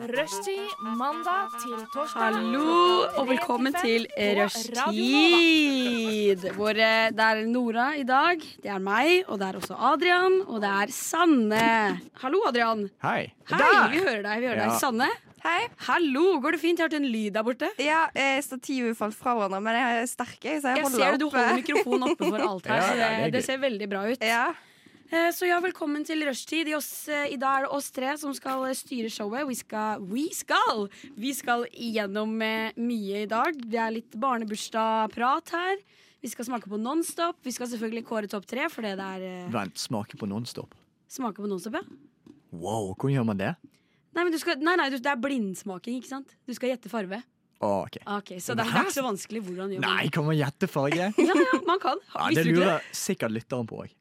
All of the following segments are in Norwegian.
Rushtid mandag til torsdag. Hallo og velkommen til Rushtid. Hvor eh, det er Nora i dag, det er meg, og det er også Adrian, og det er Sanne. Hallo, Adrian. Hei. Hei, vi hører deg. vi hører Ja. deg Sanne, Hei. hallo. Går det fint? Jeg hørte en lyd der borte. Ja, eh, stativet falt fra hverandre, men jeg er sterk, jeg, så jeg Jeg ser det, du oppe. holder mikrofonen oppe for alt her, Ja, så ja, det er det, gøy. det ser veldig bra ut. Ja. Eh, Så ja, velkommen til Rushtid. I, oss, eh, I dag er det oss tre som skal eh, styre showet. Vi skal, vi skal, vi skal igjennom mye i dag. Det er litt barnebursdagprat her. Vi skal smake på Nonstop. Vi skal selvfølgelig kåre topp tre, for det er Vent, smake på Nonstop. smake på Nonstop, ja. Wow, hvordan gjør man det? Nei, men du skal, nei, nei, det er blindsmaking, ikke sant? Du skal gjette farve. Å, ok. Ok, Så det er, det er ikke så vanskelig. Hvordan gjør man Nei, kan man gjette farge? Ja, ja, man kan. Ja, Visste det det? lurer sikkert lytteren på òg.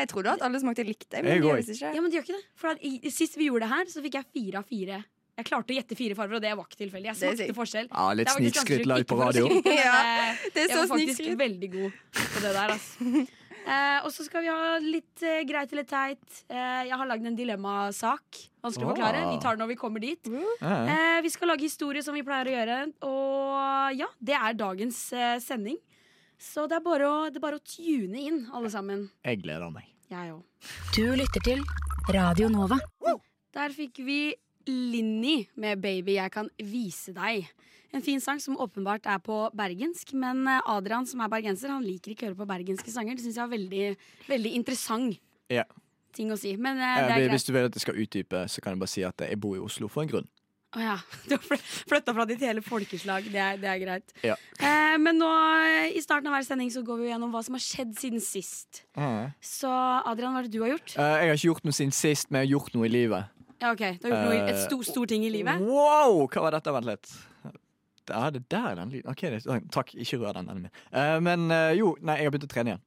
Jeg trodde at alle smakte likt, men Jeg de gjør ikke. Ja, men de gjør ikke det. For at i, Sist vi gjorde det her, så fikk jeg fire av fire. Jeg klarte å gjette fire farger, og det var ikke tilfeldig. Jeg er smakte forskjell. Ja, litt snikskryt live på radio. men, Ja, eh, Det er Jeg var faktisk snikskryt. veldig god på det der, altså. Eh, og så skal vi ha litt eh, greit eller teit. Eh, jeg har lagd en dilemmasak. Vanskelig å forklare. Vi tar det når vi kommer dit. Eh, vi skal lage historie som vi pleier å gjøre. Og ja, det er dagens eh, sending. Så det er, bare å, det er bare å tune inn, alle sammen. Jeg gleder meg. Jeg òg. Du lytter til Radio Nova. Der fikk vi Linni med 'Baby, jeg kan vise deg'. En fin sang som åpenbart er på bergensk, men eh, Adrian som er bergenser, han liker ikke å høre på bergenske sanger. Det syns jeg er veldig, veldig interessant Ja. ting å si. Men eh, det er hvis du vil at jeg skal utdype, så kan jeg bare si at jeg bor i Oslo for en grunn. Å ja. Du har flytta fra ditt hele folkeslag. Det er, det er greit. Ja. Eh, men nå eh, i starten av hver sending så går vi gjennom hva som har skjedd siden sist. Så Adrian, hva er det du har gjort? Uh, jeg har ikke gjort noe siden sist, men jeg har gjort noe i livet. Ja, ok, Du har gjort noe, i- et Eh, stor, stor ting i livet? Wow! Hva var dette? Vent litt. Det er det der er den lyden. Ok, det, takk, ikke rør den ennå. Uh, men jo, nei, jeg har begynt å trene igjen.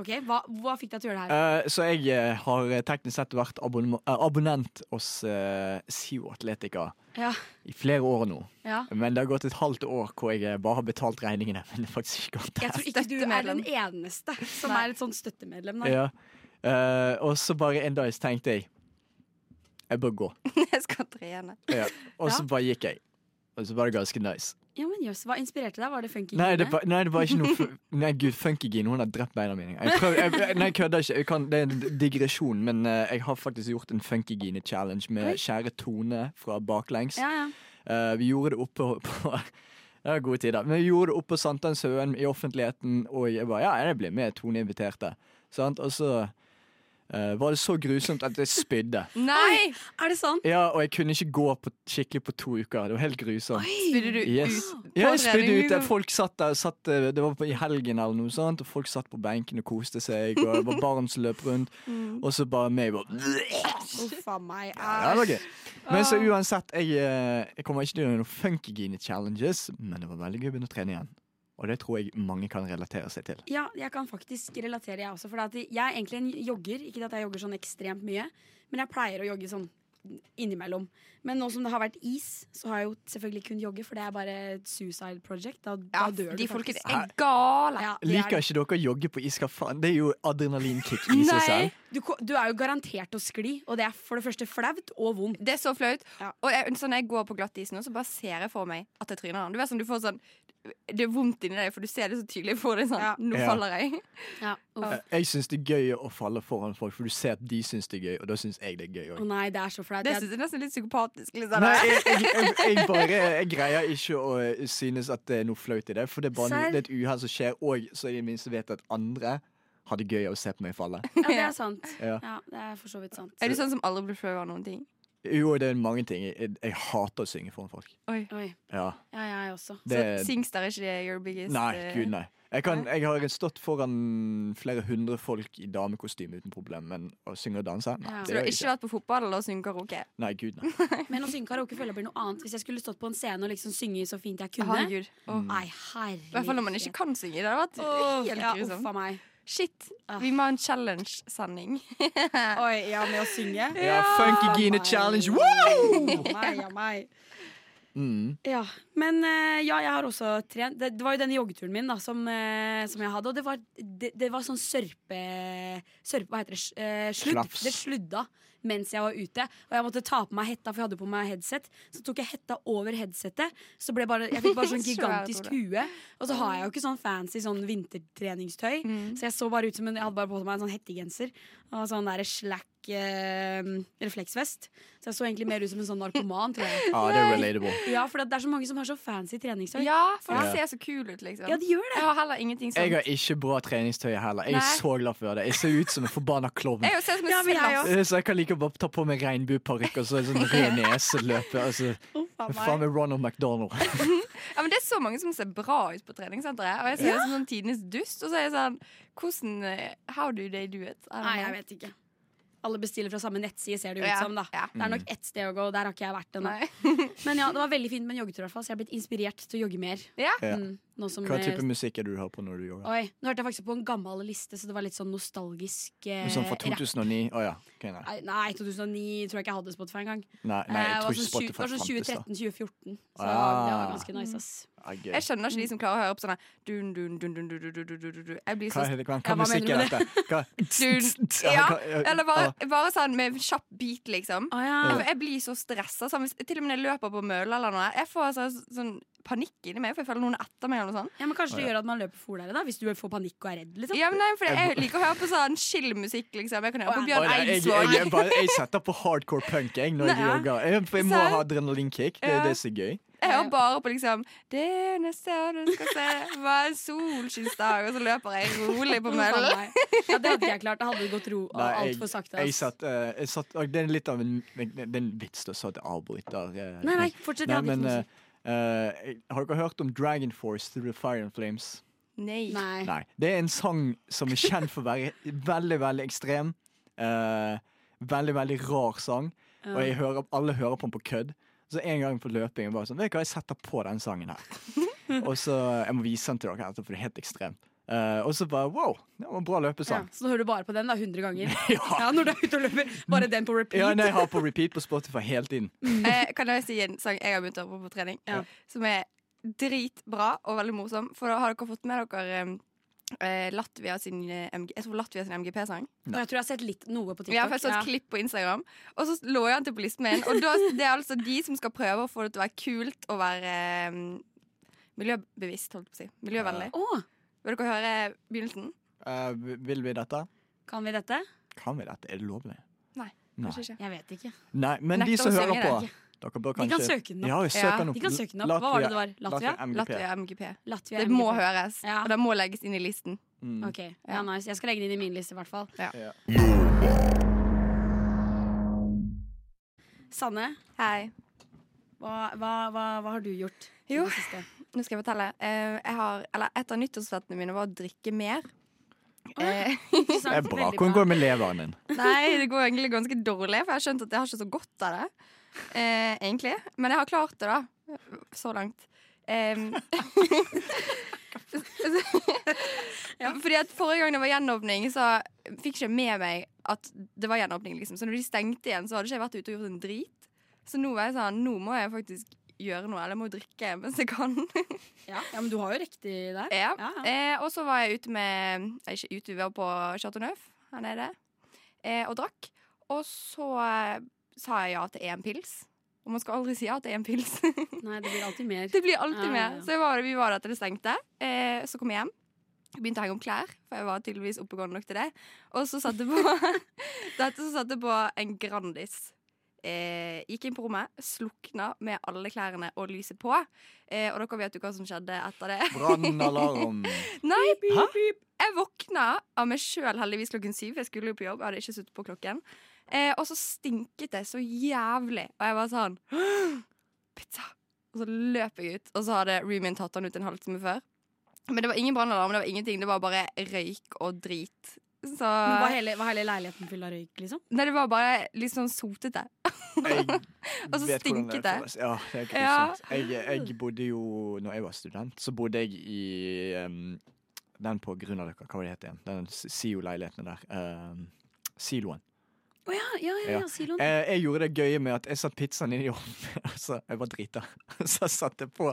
Ok, Hva, hva fikk deg til å gjøre det her? Uh, så jeg uh, har teknisk sett vært eh, abonnent hos uh, SIO Atletica Ja, i flere år nå. ja. Men det har gått et halvt år hvor jeg eh, bare har betalt regningene. Men det er faktisk ikke godt Jeg tror ikke du er den eneste som Nei. er et sånt støttemedlem. Ja. Eh, og så bare en dag så tenkte jeg jeg bør gå. Jeg skal trene. Ja. Og så Ja. bare gikk jeg. Og så var det ganske nice. Ja, men jøss, Hva inspirerte deg? Var det Funkygine? Nei, det, var- nei, det var ikke noe Nei, gud, Funkygine, hun har drept beina mine. Jeg prøv, jeg, nei, jeg kødder ikke. Jeg kan, det er en digresjon, men uh, jeg har faktisk gjort en Funkygine-challenge med Oi. kjære Tone fra baklengs. Ja, ja. Uh, vi gjorde det oppe på Det var gode tider. Men vi gjorde det oppe på Sankthanshaugen i offentligheten, og jeg bare Ja, jeg blir med. Tone inviterte. Sant? Og så eh, var det så grusomt at jeg spydde. Nei! Er det sant? Ja, og jeg kunne ikke gå på, skikkelig på to uker. Det var helt grusomt. Spydde du Yes. ut? Ja, jeg spydde ut. Folk satt der, satt, eh, det var på, i helgen eller noe sånt, og folk satt på benken og koste seg, og det var barn som løp rundt, og så bare meg bare Uff a meg. Det var æsj. Men så uansett, jeg, eh, jeg kommer ikke til å gjøre noen funkygine challenges, men det var veldig gøy å begynne å trene igjen. Og det tror jeg mange kan relatere seg til. Ja, jeg kan faktisk relatere, jeg også. For at jeg er egentlig en jogger. Ikke at jeg jogger sånn ekstremt mye, men jeg pleier å jogge sånn innimellom. Men nå som det har vært is, så har jeg jo selvfølgelig kun jogge, for det er bare et suicide project. Da, Ja, da dør de du folkene faktisk. er gale. Ja, er Liker ikke dere å jogge på is? Hva faen? Det er jo adrenalinkick i seg selv. Du, du er jo garantert å skli, og det er for det første flaut og vondt. Det er så flaut. Ja. Og jeg, sånn, når jeg går på glatt is nå, så bare ser jeg for meg at jeg tryner. Du vet sånn, du får sånn Det er vondt inni deg, for du ser det så tydelig for deg. Sånn, Ja. Nå Ja. faller jeg. Ja. Jeg syns det er gøy å falle foran folk, for du ser at de syns det er gøy, og da syns jeg det er gøy òg. nei, det er så flaut. Det Jeg- syns jeg nesten er litt psykopatisk. Liksom. Nei, jeg, jeg, jeg, jeg bare Jeg greier ikke å eh, synes at det er noe flaut i det, for det er bare noe, det er et uhell som skjer, og så i det minste vet at andre har det gøy av å se på meg falle. Ja, det er sant. Ja. Ja, det er for så vidt sant. Er du sånn som aldri blir flau av noen ting? Jo, det er mange ting. Jeg, jeg, hater å synge foran folk. Oi. Oi. Ja, Ja, jeg også. det Så Singstar er ikke your biggest Nei, eh, gud nei. Jeg, kan, jeg har stått foran flere hundre folk i damekostyme uten problem, men å synge og danse? Nei, Ja. Så du har ikke ikke. vært på fotball eller synge karaoke? Nei, gud nei. Men å synge karaoke føler jeg blir noe annet. Hvis jeg skulle stått på en scene og liksom synge så fint jeg kunne. Herregud. Oh. Nei, herregud. I hvert fall når man ikke kan synge. Det hadde vært Åh, helt ja, grusomt. uff a meg. Shit, Ah. vi må ha en challenge-sending. Oi, ja, med å synge? Ja, Funky Gine. Challenge! Woo! Meg, ja, meg. Mm. Ja, men eh, ja, jeg har også trent. Det, det var jo denne joggeturen min da, som, eh, som jeg hadde. Og det var, det, det var sånn sørpe... Sørpe, hva heter det? Eh, sludd. Det sludda mens jeg var ute. Og jeg måtte ta på meg hetta, for jeg hadde på meg headset. Så tok jeg hetta over headsetet. Så ble bare, jeg fikk bare sånn gigantisk hue. Og så har jeg jo ikke sånn fancy sånn vintertreningstøy. Så jeg så bare ut som en Jeg hadde bare på meg en sånn hettegenser og sånn der slack eh, refleksvest. Så jeg så egentlig mer ut som en sånn narkoman, tror jeg. Ja, det er relatable. Ja, for det er så mange som har så fancy treningstøy. Ja, for det ser så kul ut, liksom. Ja, de gjør det. Jeg har heller ingenting sånt. Jeg har ikke bra treningstøy heller. Jeg er Nei. så glad for det. Jeg ser ut som en forbanna klovn. Jeg ser ut som en Ja, men jeg Så jeg kan like bare ta på meg regnbueparykk og så en sånn rød neseløpe. Altså, faen meg Ronald McDonald. Ja, men Det er så mange som ser bra ut på treningssenteret. Og jeg ser ut som sånn tidenes dust. Og så er jeg sånn Hvordan How do they do it? Nei, jeg vet ikke. Alle bestiller fra samme nettside, ser det jo ut Ja, som. da ja. Det er nok ett sted å gå, og der har ikke jeg vært ennå. Men ja, det var veldig fint med en joggetur, i hvert fall, så jeg har blitt inspirert til å jogge mer. Ja. Mm, hva type musikk er du hører på når du gjør? Oi, Nå hørte jeg faktisk på en gammel liste, så det var litt sånn nostalgisk eh, Sånn fra 2009? Å oh, ja. Okay, nei. nei. 2009 tror jeg ikke jeg hadde Spotify engang. Nei, nei, jeg tror ikke Spotify fantes da. Det var sånn 2013-2014, så ah, det var ganske nice, ass. Ah, jeg skjønner ikke de som klarer å høre på sånne dun, dun, dun, dun, dun, dun, dun, dun. Jeg blir så Hva, hva, hva musikk er dette? Hva? dun, ja, eller bare, bare, sånn med kjapp beat, liksom. Ah, ja. jeg, jeg, blir så stressa. Sånn, til og med når jeg løper på mølla eller noe, jeg får sånn, sånn panikk inni meg, for jeg føler noen er etter meg eller noe sånt ja, men Kanskje det gjør at man løper fortere, da hvis du får panikk og er redd? liksom Ja, men nei, for Jeg liker å høre på sånn chill-musikk. liksom Jeg kan høre på Å, Å, Bjørn nei, jeg, Eidsvåg. jeg, jeg, bare, jeg setter på hardcore punk jeg, når jeg Nei. jogger. Jeg, jeg må ha adrenalinkick. Det Ja. det er så gøy. Jeg hører bare på liksom Det neste du skal se, var en solskinnsdag, og så løper jeg rolig på Faen meg. Ja, det hadde ikke jeg klart. Det hadde gått ro Nei, jeg- altfor sakte. Jeg ass. satt, eh, jeg satt, og det er litt av en, det er en vits, å si at jeg avbryter. eh, Nei, nei, fortsett. Jeg hadde ikke noe å si. Eh, jeg- Har dere hørt om Dragon Force Through the Fire and Flames? Nei. Nei. Nei. Det er en sang som er kjent for å være veldig, veldig ekstrem. Uh, veldig, veldig rar sang. Og jeg hører, alle hører på den på kødd. Så en gang på løping bare sånn, vet du hva, jeg setter på den sangen her. og så, Jeg må vise den til dere, for det er helt ekstremt. Eh, og så bare wow, det var en bra Ja, løpesang. så nå hører du bare på den da, 100 ganger. Ja. Ja, Når du er ute og løper. Bare den på repeat. Ja, nei, jeg har på repeat på Spotify hele tiden. Eh, kan jeg si en sang jeg har begynt å høre på på trening, Ja. som er dritbra og veldig morsom? For da har dere fått med dere eh, Latvia sin eh, MG, Jeg tror Latvia sin MGP-sang. Og jeg tror jeg har sett litt noe på TikTok. Ja, for jeg så et klipp på Instagram, og så lå jeg an til på listen min. Og da, det er altså de som skal prøve å få det til å være kult å være um, miljøbevisst, holdt på å si. Miljøvennlig. Å, Vil dere høre begynnelsen? Uh, vil vi dette? kan vi dette? Kan vi dette? Er det lovlig? Nei, Nei. Kanskje ikke. Jeg vet ikke. Nei, men de som hører på. Dere bør De kan søke den opp. Ja, søk Ja, den opp. De kan søke den opp. Hva var det det var? Latvia? Latvia MGP. Latvia MGP. Det må høres, Ja. og det må legges inn i listen. Mm. Ok, ja, nice. Jeg skal legge den inn i min liste, i hvert fall. Ja. Sanne, Hei. Hva, hva, hva, hva har du gjort? Jo. Nå skal jeg fortelle. Eh, jeg har, eller Et av nyttårsforsettene mine var å drikke mer. Eh, Interessant, Det er bra. Hvordan går det med leveren din? nei, det går egentlig ganske dårlig, for jeg har skjønt at jeg har ikke så godt av det. Eh, egentlig. Men jeg har klart det, da. Så langt. Em, Fordi at Forrige gang det var gjenåpning, så fikk jeg ikke med meg at det var gjenåpning. liksom Så når de stengte igjen, så hadde ikke jeg vært ute og gjort en drit. Så nå var jeg sånn, nå må jeg faktisk gjøre noe, eller jeg må drikke mens jeg kan. Ja. ja, men du har jo riktig der. Ja. Ja, ja. Eh, og så var jeg ute med Ikke ute, vi var på Chateau Neuf her nede eh, og drakk. Og så eh, sa jeg ja til én pils. Og man skal aldri si ja til én pils. Nei, det blir alltid mer. det blir alltid Ja, ja. Så var, vi var der til det stengte. Eh, så kom jeg hjem. Begynte å henge om klær, for jeg var tydeligvis oppegående nok til det. Og så satte jeg på, så satte jeg på en Grandis. Eh, gikk inn på rommet, slukna med alle klærne og lyset på. Eh, og dere vet jo hva som skjedde etter det. Brannalarm. Nei, jeg våkna av meg sjøl heldigvis klokken syv. Jeg skulle jo på jobb, jeg hadde ikke sittet på klokken. Eh, og så stinket det så jævlig, og jeg var sånn Pizza! Og så løp jeg ut, og så hadde Remin tatt den ut en halvtime før. Men det var ingen brannalarm, det var ingenting. Det var bare røyk og drit. Så Men var, hele, var hele leiligheten full av røyk, liksom? Nei, det var bare litt sånn sotete. Og så stinket det. Ja, det er Ja. Jeg, jeg bodde jo Når jeg var student, så bodde jeg i um, den på Grünerløkka, hva var det het igjen? Den SIO-leiligheten der. Um, siloen. Å oh, ja, ja, Ja. ja, siloen. Jeg, jeg gjorde det gøye med at jeg satte pizzaen i ovnen. Altså, jeg var drita. Så jeg satte på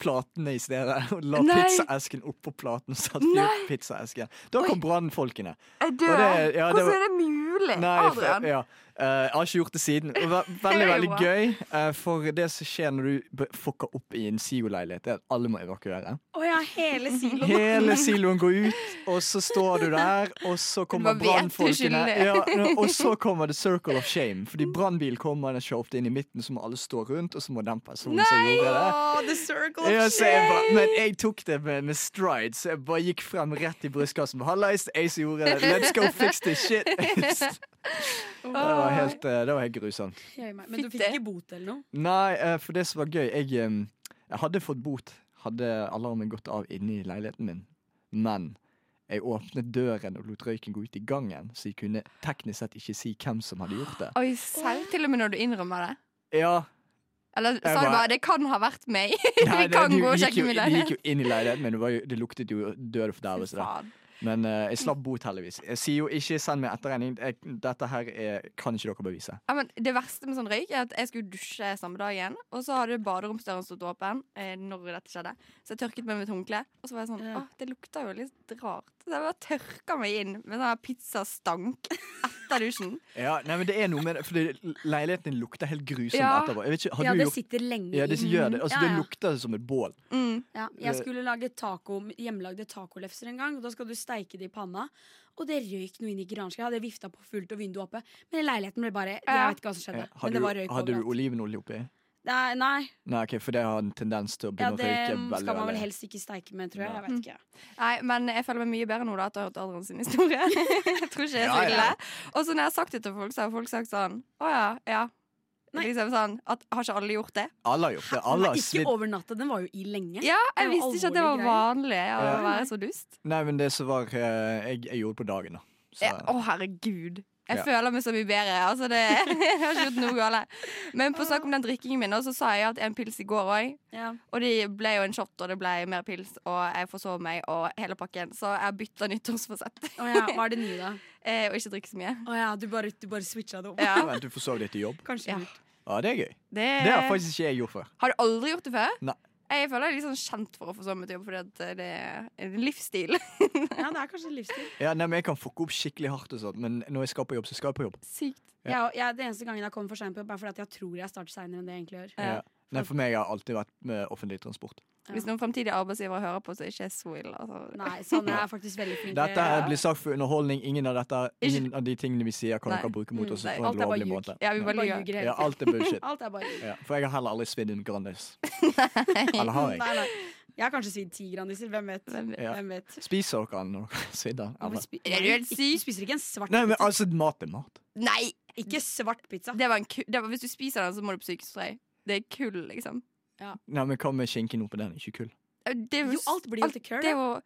platene i stedet og la Nei. pizzaesken oppå platen. Vi opp pizzaesken. Da kom brannfolkene. Jeg dør. det- ja, det Hvordan er det mulig? Nei, for, ja. Eh, jeg har ikke gjort det siden. Det veldig, veldig gøy. eh, for det som skjer når du fucker opp i en siloleilighet, er at alle må evakuere. Oh ja, hele siloen. Hele siloen går ut, og så står du der, og så kommer bare brannfolkene. Ja, og så kommer the circle of shame. Fordi brannbilen kommer ikke ofte inn i midten, så må alle stå rundt, og så må den personen som gjorde det oh, the circle of ja, så jeg shame. ba, men jeg tok det med, med stride, så jeg bare gikk frem rett i brystkassen. Hallais, jeg som gjorde det. Let's go fix this shit. det, var helt, eh, det var helt grusomt. Men du fikk ikke bot eller noe? Nei, eh, for det som var gøy Jeg, eh, jeg hadde fått bot, hadde alarmen gått av inne i leiligheten min. Men jeg åpnet døren og lot røyken gå ut i gangen, så jeg kunne teknisk sett ikke si hvem som hadde gjort det. Oi, selv til og med når du innrømmer det? Ja, Eller sa sa du bare- 'det kan ha vært meg'? nei, Vi kan det, og gikk sjekke jo, leilighet det gikk jo inn i leiligheten, men det, var jo, det luktet jo død fordervelse der. Faen. Men uh, jeg slapp bot, heldigvis. Jeg sier jo ikke send meg etterregning. Dette her er, kan ikke dere bevise. Ja, men det verste med sånn røyk er at jeg skulle dusje samme dagen, og så hadde baderomsdøren stått åpen eh, når dette skjedde. Så jeg tørket meg med et håndkle, og så var jeg sånn Å, det lukta jo litt rart. Så jeg bare tørka meg inn med sånn pizzastank etter dusjen. Ja, nei, men det er noe med det, fordi leiligheten din lukter helt grusomt Ja. etterpå. Jeg vet ikke, har Ja, du det sitter lenge Ja, det gjør det. Altså, Ja, Det lukter som et bål. Mm. Ja, jeg skulle lage taco, hjemmelagde tacolefser en gang. Og da skal du steike det i panna. Og det røyk noe inn i granskapet. Jeg hadde vifta på fullt og vinduet oppe. Men leiligheten ble bare Jeg vet ikke hva som skjedde. Ja, men Hadde det du, var røyk hadde du olivenolje oppi? Nei, nei. Nei, okay, for det har en tendens til å Ja, begynne det å røyke veldig. skal man vel helst ikke steike med, tror jeg. Jeg vet ikke. Nei, men jeg føler meg mye bedre nå da at du har hørt Adrian sin historie. jeg tror ikke jeg er så Ja, ja. Og så når jeg har sagt det til folk, så har folk sagt sånn Å ja, ja. Nei. Liksom sånn at Har ikke alle gjort det? Alle har gjort det. Alle har ikke over natta. Den var jo i lenge. Ja, jeg visste ikke at det var vanlig å Ja. være så dust. Nei, men det som var eh, jeg, jeg gjorde det på dagen, da. Å, Ja, Å, herregud. Jeg Ja. føler meg så mye bedre. Altså, det, jeg har ikke gjort noe galt. Men på sak om den drikkingen min, så sa jeg at en pils i går òg. Ja. Og det ble jo en shot, og det ble mer pils, og jeg forsov meg, og hele pakken. Så jeg bytta nyttårsforsett. Oh, ja, Hva er det nye, da? Eh, og ikke drikke så mye. Å ja, du bare, du bare switcha det opp. Ja. Vent, du forsov deg til jobb? Kanskje Ja. Ja, det er gøy. Det, Det har faktisk ikke jeg gjort før. Har du aldri gjort det før? Nei. Jeg føler jeg er litt sånn kjent for å få sommerjobb, fordi at det er en livsstil. Ja, det er kanskje en livsstil. Ja, nei, men Jeg kan fucke opp skikkelig hardt, og sånt Men når jeg skal på jobb, så skal jeg på jobb. Sykt. Ja. Jeg, jeg, det eneste gangen jeg kommer for seint på jobb, er fordi at jeg tror jeg starter seinere enn det jeg egentlig gjør. Ja. Nei, For meg har jeg alltid vært med offentlig transport. Ja. Hvis noen fremtidige arbeidsgivere hører på, så er det ikke så ille. Altså. Nei, Sanne er faktisk veldig flink. Dette er, blir sagt for underholdning. Ingen av, dette, ingen av de tingene vi sier, kan dere bruke mot oss Mm, nei, på en alt er lovlig måte. Ja, vi Ja. bare ljuger Ja, alt er bullshit. Alt er bare. Ja, for jeg har heller aldri svidd en Grandis. Eller har jeg? Nei, nei. Jeg har kanskje svidd ti Grandiser. Hvem vet? Hvem vet? Ja. Hvem vet? Spiser dere den når dere har svidd den? Hvorfor Eller? spi- Er du helt syk? Du spiser ikke en svart Nei, men altså, mat er mat. Nei! Ikke svart pizza. Det var en ku det var, hvis du spiser den, så må du på sykehusstrøy. Det er kull, liksom. Nei, men Hva med skinken på den? Ikke kull. Det Jo, alt blir jo til kull. Det er jo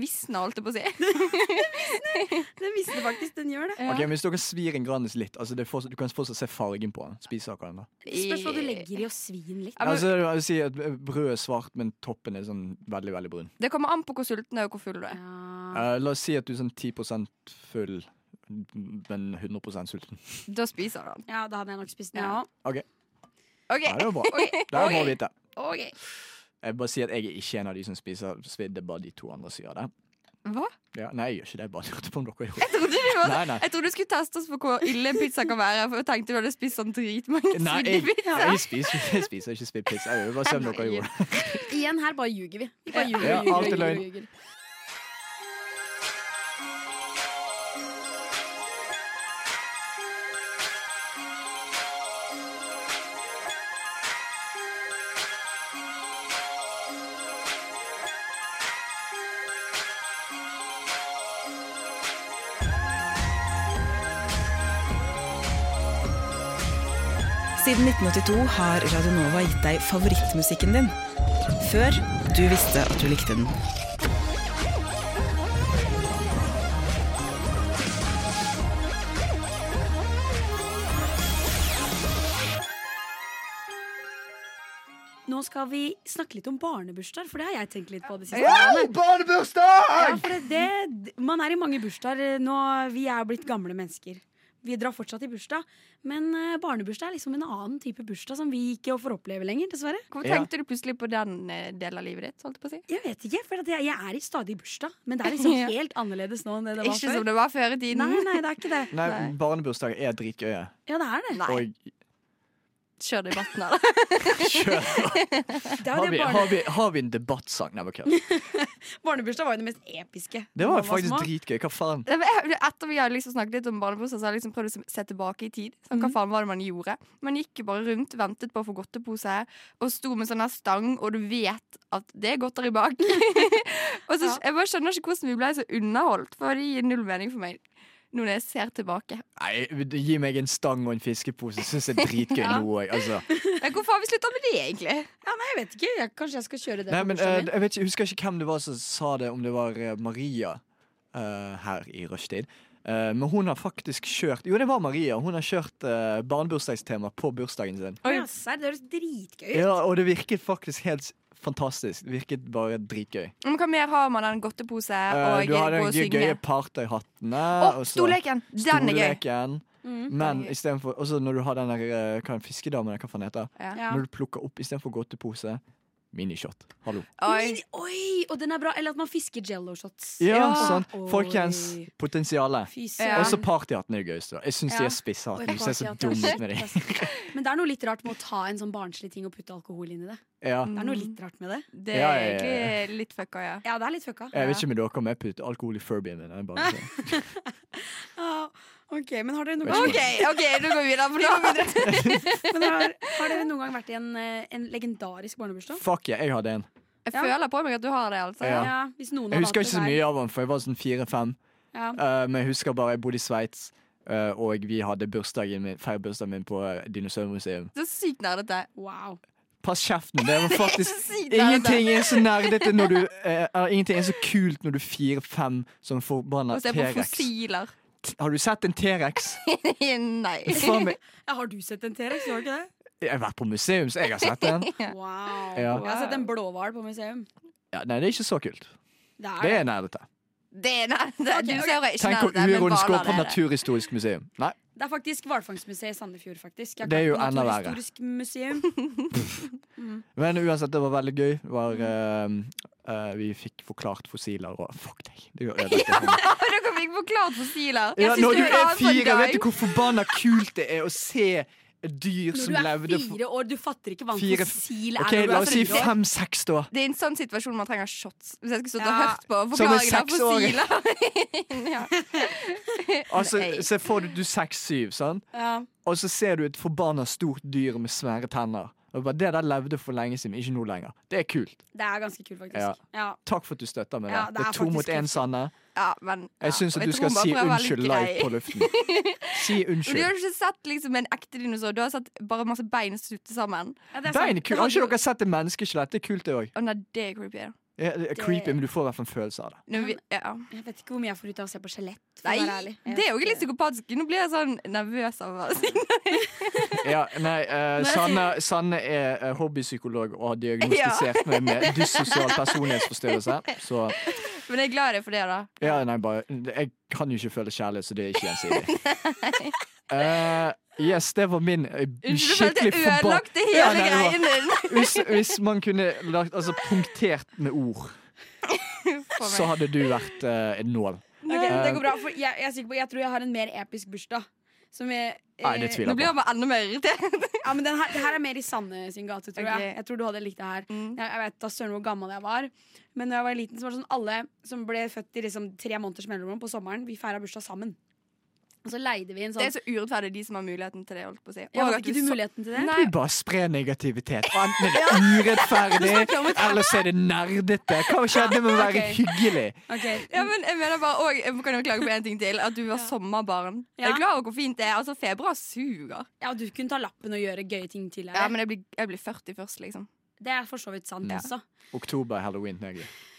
visne, holdt jeg på å si. Det visner faktisk den gjør det. Ja. Ok, men Hvis dere svir en Grandis litt, altså det fortsatt, du kan fortsatt se fargen på den. Den da? Spørs hva du legger i å svin litt. Ja, men- Altså, jeg vil si at Brødet er svart, men toppen er sånn veldig veldig brun. Det kommer an på hvor sulten og hvor full du er. Ja. Uh, la oss si at du er sånn 10% full, men 100% sulten. Da spiser du den. ja, da hadde jeg nok spist den, Ja. jeg òg. OK. Ja, det var bra. Det er bra å vite. Okay. Jeg vil bare si at jeg er ikke en av de som spiser svidd, det er bare de to andre som gjør det. Hva? Ja, nei, jeg gjør ikke det. Jeg bare lurte på om dere gjorde Jeg trodde, du var, Nei, nei. jeg trodde du skulle teste oss på hvor ille en pizza kan være. For jeg tenkte du hadde spist sånn dritmange Nei, svidde jeg, jeg, spiser, jeg spiser ikke svidd pizza. Jeg vil bare se om dere gjorde det. Igjen her bare ljuger vi. Vi bare ljuger Ja, ljuger. er ljuger, ljuger. Siden 1982 har Radionova gitt deg favorittmusikken din. Før du visste at du likte den. nå skal vi snakke litt om barnebursdager, for det har jeg tenkt litt på det siste. Wow, barnebursdag! Ja, for det, det, man er i mange bursdager nå. Vi er blitt gamle mennesker. Vi drar fortsatt i bursdag, men eh, barnebursdag er liksom en annen type bursdag som vi ikke får oppleve lenger, dessverre. Hvorfor Ja. tenkte du plutselig på den eh, delen av livet ditt? Holdt jeg på å si? Jeg vet ikke, for at jeg, jeg er i stadig bursdag, men det er liksom Ja. helt annerledes nå enn det det var Ikke før. som det var før i tiden. Nei, nei, det er ikke det. Nei, Nei. barnebursdager er dritgøye. Ja, det er det. Nei. Og Kjør debatten her, da. kjør. Har vi, har, vi, har vi en debattsang? Nei, bare kødd. barnebursdag var jo det mest episke. Det var jo faktisk dritgøy. Hva faen? Etter vi har liksom snakket litt om barnebursdag, så har jeg liksom prøvd å se tilbake i tid. Sånn, hva faen var det man gjorde? Man gikk jo bare rundt, ventet på å få godtepose, og sto med sånn her stang, og du vet at det er godteri bak. og så Jeg bare skjønner ikke hvordan vi ble så underholdt, for det gir null mening for meg. Nå når jeg ser tilbake. Nei, Gi meg en stang og en fiskepose. Syns jeg er dritgøy Ja. nå òg. Altså. Hvorfor har vi slutta med det, egentlig? Ja, nei, jeg vet ikke. Jeg, kanskje jeg skal kjøre det Nei, men min. Jeg vet ikke, jeg husker ikke hvem det var som sa det, om det var eh, Maria uh, her i rushtid. Uh, men hun har faktisk kjørt Jo, det var Maria. Hun har kjørt uh, barnebursdagstema på bursdagen sin. Oi. ja, det høres dritgøy ut. Ja, Og det virket faktisk helt fantastisk. Virket bare dritgøy. Men hva mer har man enn godtepose Eh, og du hadde den gøye partøyhattene. Oh, og så storleken! Den er gøy. Mm. Men er gøy. istedenfor Og når du har den der eh, hva fiskedamen, hva faen heter. Ja. Når du plukker opp istedenfor godtepose, minishot. Hallo. Oi. Oi, og den er bra. Eller at man fisker jello-shots. Ja, Ja. sånn. Folkens, potensialet. Ja. Og så partyhatten er jo gøyeste. Jeg syns de er spisshatt. Oi, Du ser så dum ut med de. Men det er noe litt rart med å ta en sånn barnslig ting og putte alkohol inn i det. Ja. Det er noe litt rart med det. Det er ja, ja, ja. egentlig litt fucka, ja. Ja, det er litt fucka. Jeg vet ikke med dere om jeg putter alkohol i furbyen min. Ok, men har dere noen gang, OK, ok, nå går vi videre. For men har, har dere noen gang vært i en, eh, en legendarisk barnebursdag? fuck yeah, jeg hadde en. Jeg Ja. føler på meg at du har det, altså. Ja. hvis noen Jeg husker ikke så mye av den, for jeg var sånn fire-fem. Ja. Eh, men jeg husker bare jeg bodde i Sveits, Uh, og vi hadde bursdagen min, feir bursdagen min på uh, Dinosaurmuseum. Det er sykt nerdete. Wow. Pass kjeften! Det var faktisk. Ingenting er så nerdete når du uh, Ingenting er så kult når du er fire-fem som forbanna Og se på fossiler. Har du sett en T-rex? Nei. Faen Ja, har du sett en T-rex? Har du ikke det? Jeg har vært på museum, så jeg har sett en. Wow. Ja. Jeg har sett en blåhval på museum. Ja, nei, det er ikke så kult. Det er Det er nerdete. Det er nerdete. Okay, Du ok. ser ikke Tenk hvor uroen gå på. Naturhistorisk museum. Nei, Det er faktisk hvalfangstmuseet i Sandefjord, faktisk. Jeg Det er jo enda verre. Naturhistorisk museum. men uansett, det var veldig gøy. Det Var, eh, eh, vi fikk forklart fossiler og Fuck deg. Det gjør ødelagt for meg. Dere fikk forklart fossiler. Ja, synes når du var er fire, for vet du hvor forbanna kult det er å se et levde Når du er fire år, du fatter ikke hva en Fire- fossil er. Okay, når du la oss si fem-seks, da. Det er en sånn situasjon man trenger shots. Hvis jeg skulle stått og hørt på Som en forklaringen av seksåring. fossiler. ja. Altså. Se for deg du seks-syv, sant? Ja. og så ser du et forbanna stort dyr med svære tenner. Bare, Det der levde for lenge siden, ikke nå lenger. Det er kult. Det er ganske kult, faktisk. Ja. Ja. Takk for at du støtter meg. Ja, der. det det er to mot én. Sanne. ja, men. Jeg syns at du skal si unnskyld live på luften. Si Men Du har ikke sett liksom en ekte dinosaur. Du har sett bare masse bein stutte sammen. Ja, det. Bein Det kult. Har ikke dere sett et menneskeskjelett? Det er kult, det òg. Oh, nei, det er creepy. Ja, det er creepy, men du får i hvert fall en følelse av det. Nå, vi, ja. Jeg vet ikke hvor mye jeg får ut av å se på skjelett. Nei, det er jo ikke litt psykopatisk. Nå blir jeg sånn nervøs av å si Ja, nei, uh, Sanne, Sanne er eh, hobbypsykolog og har diagnostisert meg med dyssosial personlighetsforstyrrelse. Så Men jeg er glad i deg for det, da. ja, nei, bare Jeg kan jo ikke føle kjærlighet, så det er ikke gjensidig. Eh, yes, det var min eh, skikkelig jeg ødelagte hele Ja. Hvis, hvis man kunne lagt Altså punktert med ord, så hadde du vært uh, en nål. Okay, det går bra, for jeg, jeg, er sikker på, jeg tror jeg har en mer episk bursdag. Som jeg, Nei, det eh, tviler Nå blir jeg bare enda mer irritert. Ja, men den her, det her er mer i Sanne sin gate, tror okay. jeg. Jeg tror du hadde likt det her. Mm. Jeg, jeg vet da søren hvor gammel jeg var. Men da jeg var liten, så var det sånn alle som ble født i liksom tre måneders mellomrom på sommeren, vi feira bursdag sammen. Og så leide vi en sånn Det er så urettferdig, de som har muligheten til det. holdt på å si. ja, Og Hadde ikke du så- muligheten til det? Nei, Du bare sprer negativitet. Og Enten er det urettferdig, eller så er det nerdete. Hva skjedde med å være okay. hyggelig? Okay. Ja, men jeg mener bare og, Jeg kan jo klage på en ting til. At du var sommerbarn. Ja. Jeg er glad over hvor fint det er. Altså, Februar suger. Ja, du kunne ta lappen og gjøre gøye ting tidligere. Ja, Men jeg blir, jeg blir 40 først, liksom. Det er for så vidt sant Ja. også. Oktober, halloween. Nei,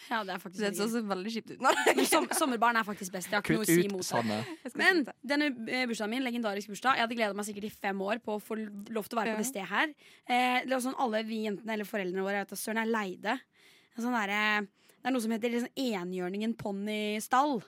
Ja, det er faktisk Det så så veldig kjipt ut. Men som, sommerbarn er faktisk best. Jeg har ikke noe å si imot det. Men denne eh, bursdagen min, legendarisk bursdag, jeg hadde gleda meg sikkert i fem år på å få lov til å være Ja. på det stedet her. Eh, det var sånn Alle vi jentene eller foreldrene våre vet, søren er leide. Sånn der, det er noe som heter liksom Enhjørningen ponnystall.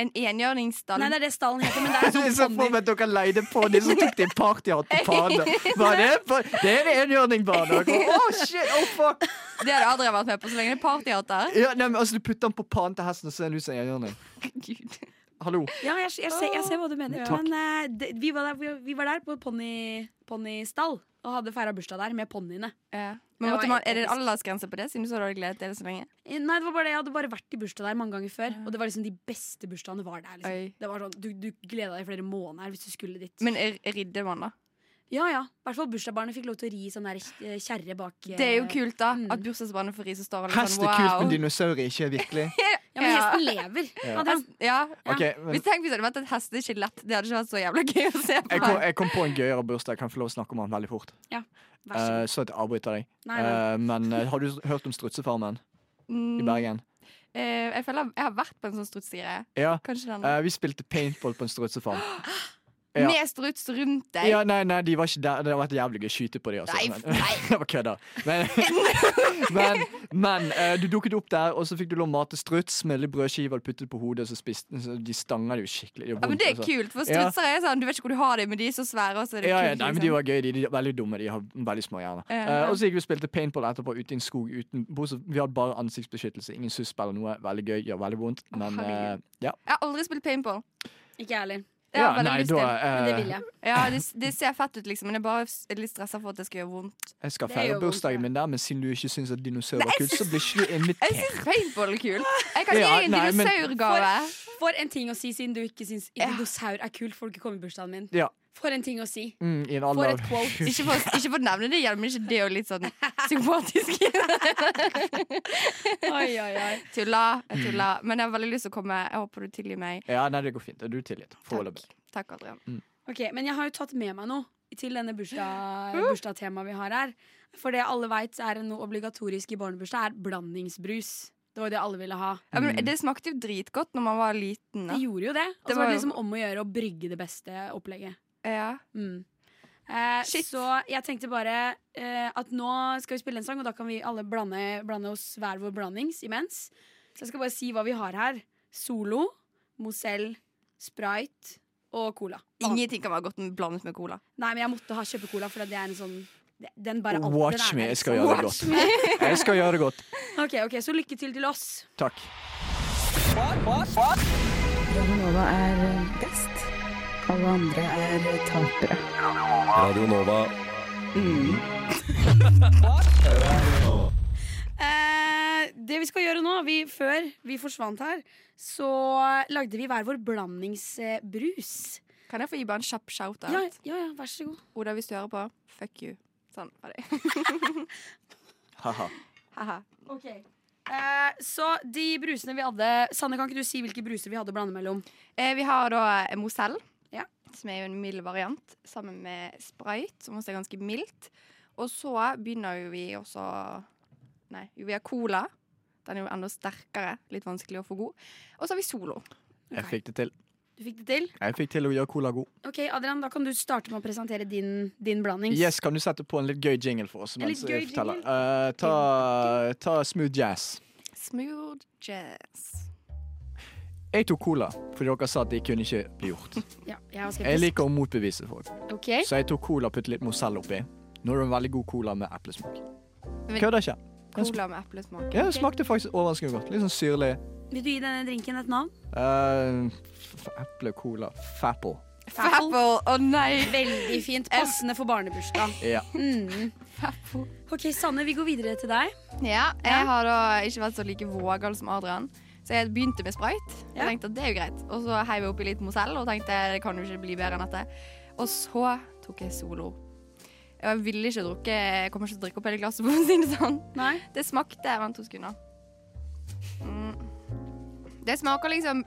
En enhjørningsstall. Nei, det er det stallen heter, men det er er så sånn for meg at dere leide på de som tok de partyhatt på Pane. Var det, det er en enhjørning, bare. dere. Å, shit, oh, fuck. Det hadde Adrian vært med på så lenge det er partyhatter. Ja, nei, men, altså, du putter den på panen til hesten, og så er den ut som en enhjørning. Gud. Hallo. Ja, jeg, jeg, ser, jeg ser hva du mener. Ja. Men uh, det, vi, var der, vi, vi var der på ponnistall og hadde feira bursdag der med ponniene. Ja. Det Men måtte man, er det aldersgrense på det, siden du så dårlig gledet deg så lenge? Eh, Nei, det var bare det, Jeg hadde bare vært i bursdag der mange ganger før. Og det var liksom de beste bursdagene var der. Liksom. Det var sånn, Du, du gleda deg i flere måneder hvis du skulle dit. Men er- ridde man, da? Ja, ja. I hvert fall bursdagsbarnet fikk lov til å ri sånn eh, kjerre bak. eh, Det er jo kult, da. Mm. At bursdagsbarnet får ri, så står alle Hest sånn er kult, men wow. dinosaurer ikke virkelig. Ja, men hesten lever. Ja. Hest, ja. Ja. Ok, men Hvis, tenk hvis det hadde vært et hesteskjelett. Det hadde ikke vært så jævla gøy å se på. jeg kom, jeg kom på en gøyere bursdag. Jeg kan få lov å snakke om den veldig fort. Ja, Vær så Eh, god. så at jeg avbryter deg. Nei, nei. Uh, men uh, har du hørt om Strutsefarmen i Mm, Bergen? eh, jeg føler jeg har vært på en sånn strutsegreie. Ja. Eh, vi spilte paintball på en strutsefarm. ja. Med struts rundt deg. Ja, nei, nei, de var ikke der. Det hadde vært jævlig gøy å skyte på dem. altså. Nei, bare nei. Det var kødda. Men, men, men uh, du dukket opp der, og så fikk du lov å mate struts med litt brødskiver og puttet på hodet, og så spiste så De stanger det jo skikkelig. Det vondt, Ja, men det er altså. kult, for Ja. strutser er sånn Du vet ikke hvor du har dem, men de er så svære. Er det Ja, ja, nei, men liksom. De var gøy, de, de er veldig dumme. De har veldig små hjerner. Uh, Eh, og så gikk vi og spilte paintball etterpå ute i en skog. Uten, bortsett- vi hadde bare ansiktsbeskyttelse, ingen susp eller noe. Veldig gøy, gjør veldig vondt. Men uh, ja. Jeg har aldri spilt paintball. Ikke jeg heller. Har ja jeg veldig nei, lyst da, til. Men det eh, vil jeg. Ja, det, det ser fett ut, liksom, men jeg er bare litt stressa for at det skal gjøre vondt. jeg skal feire bursdagen min der, men siden du ikke syns at dinosaurer er kult, så blir ikke du Jeg invitert. syns paintball er kult. Jeg kan gi Ja, deg en dinosaurgave. For en ting å si, siden du ikke syns dinosaur er kult. Får du ikke komme i bursdagen min. Ja. For en ting å si. Mm, I en For alder et quote. Ikke for, ikke for å nevne det igjen, men ikke det og litt sånn sympatisk. Oi, oi, oi. Tulla. Jeg tulla. Men jeg har veldig lyst til å komme. Jeg håper du tilgir meg. Ja, nei, det går fint. Du er tilgitt. Foreløpig. Takk, Adrian. Ok, Men jeg har jo tatt med meg noe til denne bursdag, bursdagstemaet vi har her. For det alle veit er noe obligatorisk i barnebursdag, er blandingsbrus. Det var jo det alle ville ha. Ja, men det smakte jo dritgodt når man var liten. Da. Det gjorde jo det. Og Det så var var det liksom om å gjøre å brygge det beste opplegget. Ja. Mm. Eh, Shit. så jeg tenkte bare eh, at nå skal vi spille en sang, og da kan vi alle blande, blande oss hver vår blandings imens. Så jeg skal bare si hva vi har her. Solo, Mozell, Sprite og Cola. Ingenting kan være godt blandet med cola. Nei, men jeg måtte ha kjøpe Cola, for det er en sånn Den bare alt, Watch den er me, jeg skal liksom. gjøre det godt. Jeg skal gjøre det godt. Ok, ok, Så lykke til til oss. Takk. Radio Nova er best. Alle andre er tapere. Radio Nova. Eh, det vi skal gjøre nå, vi, før vi forsvant her, så lagde vi hver vår blandingsbrus. Kan jeg få gi bare en kjapp shout-out? Ja, ja, ja, vær så god. Oda, hvis du hører på, fuck you. Sånn var det. Haha. Haha. Ok. Eh, så de brusene vi hadde Sanne, kan ikke du si hvilke bruser vi hadde å blande mellom? Eh, vi har da eh, Mozell, Ja. som er jo en mild variant, sammen med sprayt, som også er ganske mildt. Og så begynner jo vi også Nei, jo, vi har Cola. Den er jo enda sterkere. Litt vanskelig å få god. Og så har vi Solo. Jeg fikk det til. Du fikk det til? Jeg fikk til å gjøre cola god. Ok, Adrian, Da kan du starte med å presentere din, din blandings. Yes, Kan du sette på en litt gøy jingle for oss? En Mens litt jeg gøy forteller? jingle? Eh, ta, ta smooth jazz. Smooth jazz. Jeg tok cola fordi dere sa at det kunne ikke bli gjort. Ja, jeg var Jeg liker å motbevise folk. okay. Så jeg tok cola og puttet litt Mozell oppi. Nå er det en veldig god cola med eplesmak. Kødder ikke. Cola med eplesmak. Ja, det smakte faktisk overraskende godt. Litt sånn syrlig. Vil du gi denne drinken et navn? Uh, eple, cola, Fapple. Fapple! Å nei! Veldig fint. Passende for barnebursdag. Ja. Mm. Ok, Sanne, vi går videre til deg. Ja, jeg har da ikke vært så like vågal som Adrian. Så jeg begynte med Sprite. Jeg Ja. tenkte at det er jo greit. Og så heiv jeg oppi litt Mozell og tenkte det kan jo ikke bli bedre enn dette. Og så tok jeg Solo. Jeg ville ikke drukke Jeg kommer ikke til å drikke opp hele glasset, for å si det sånn. Nei. Det smakte Vent to sekunder. Mm. Det smaker liksom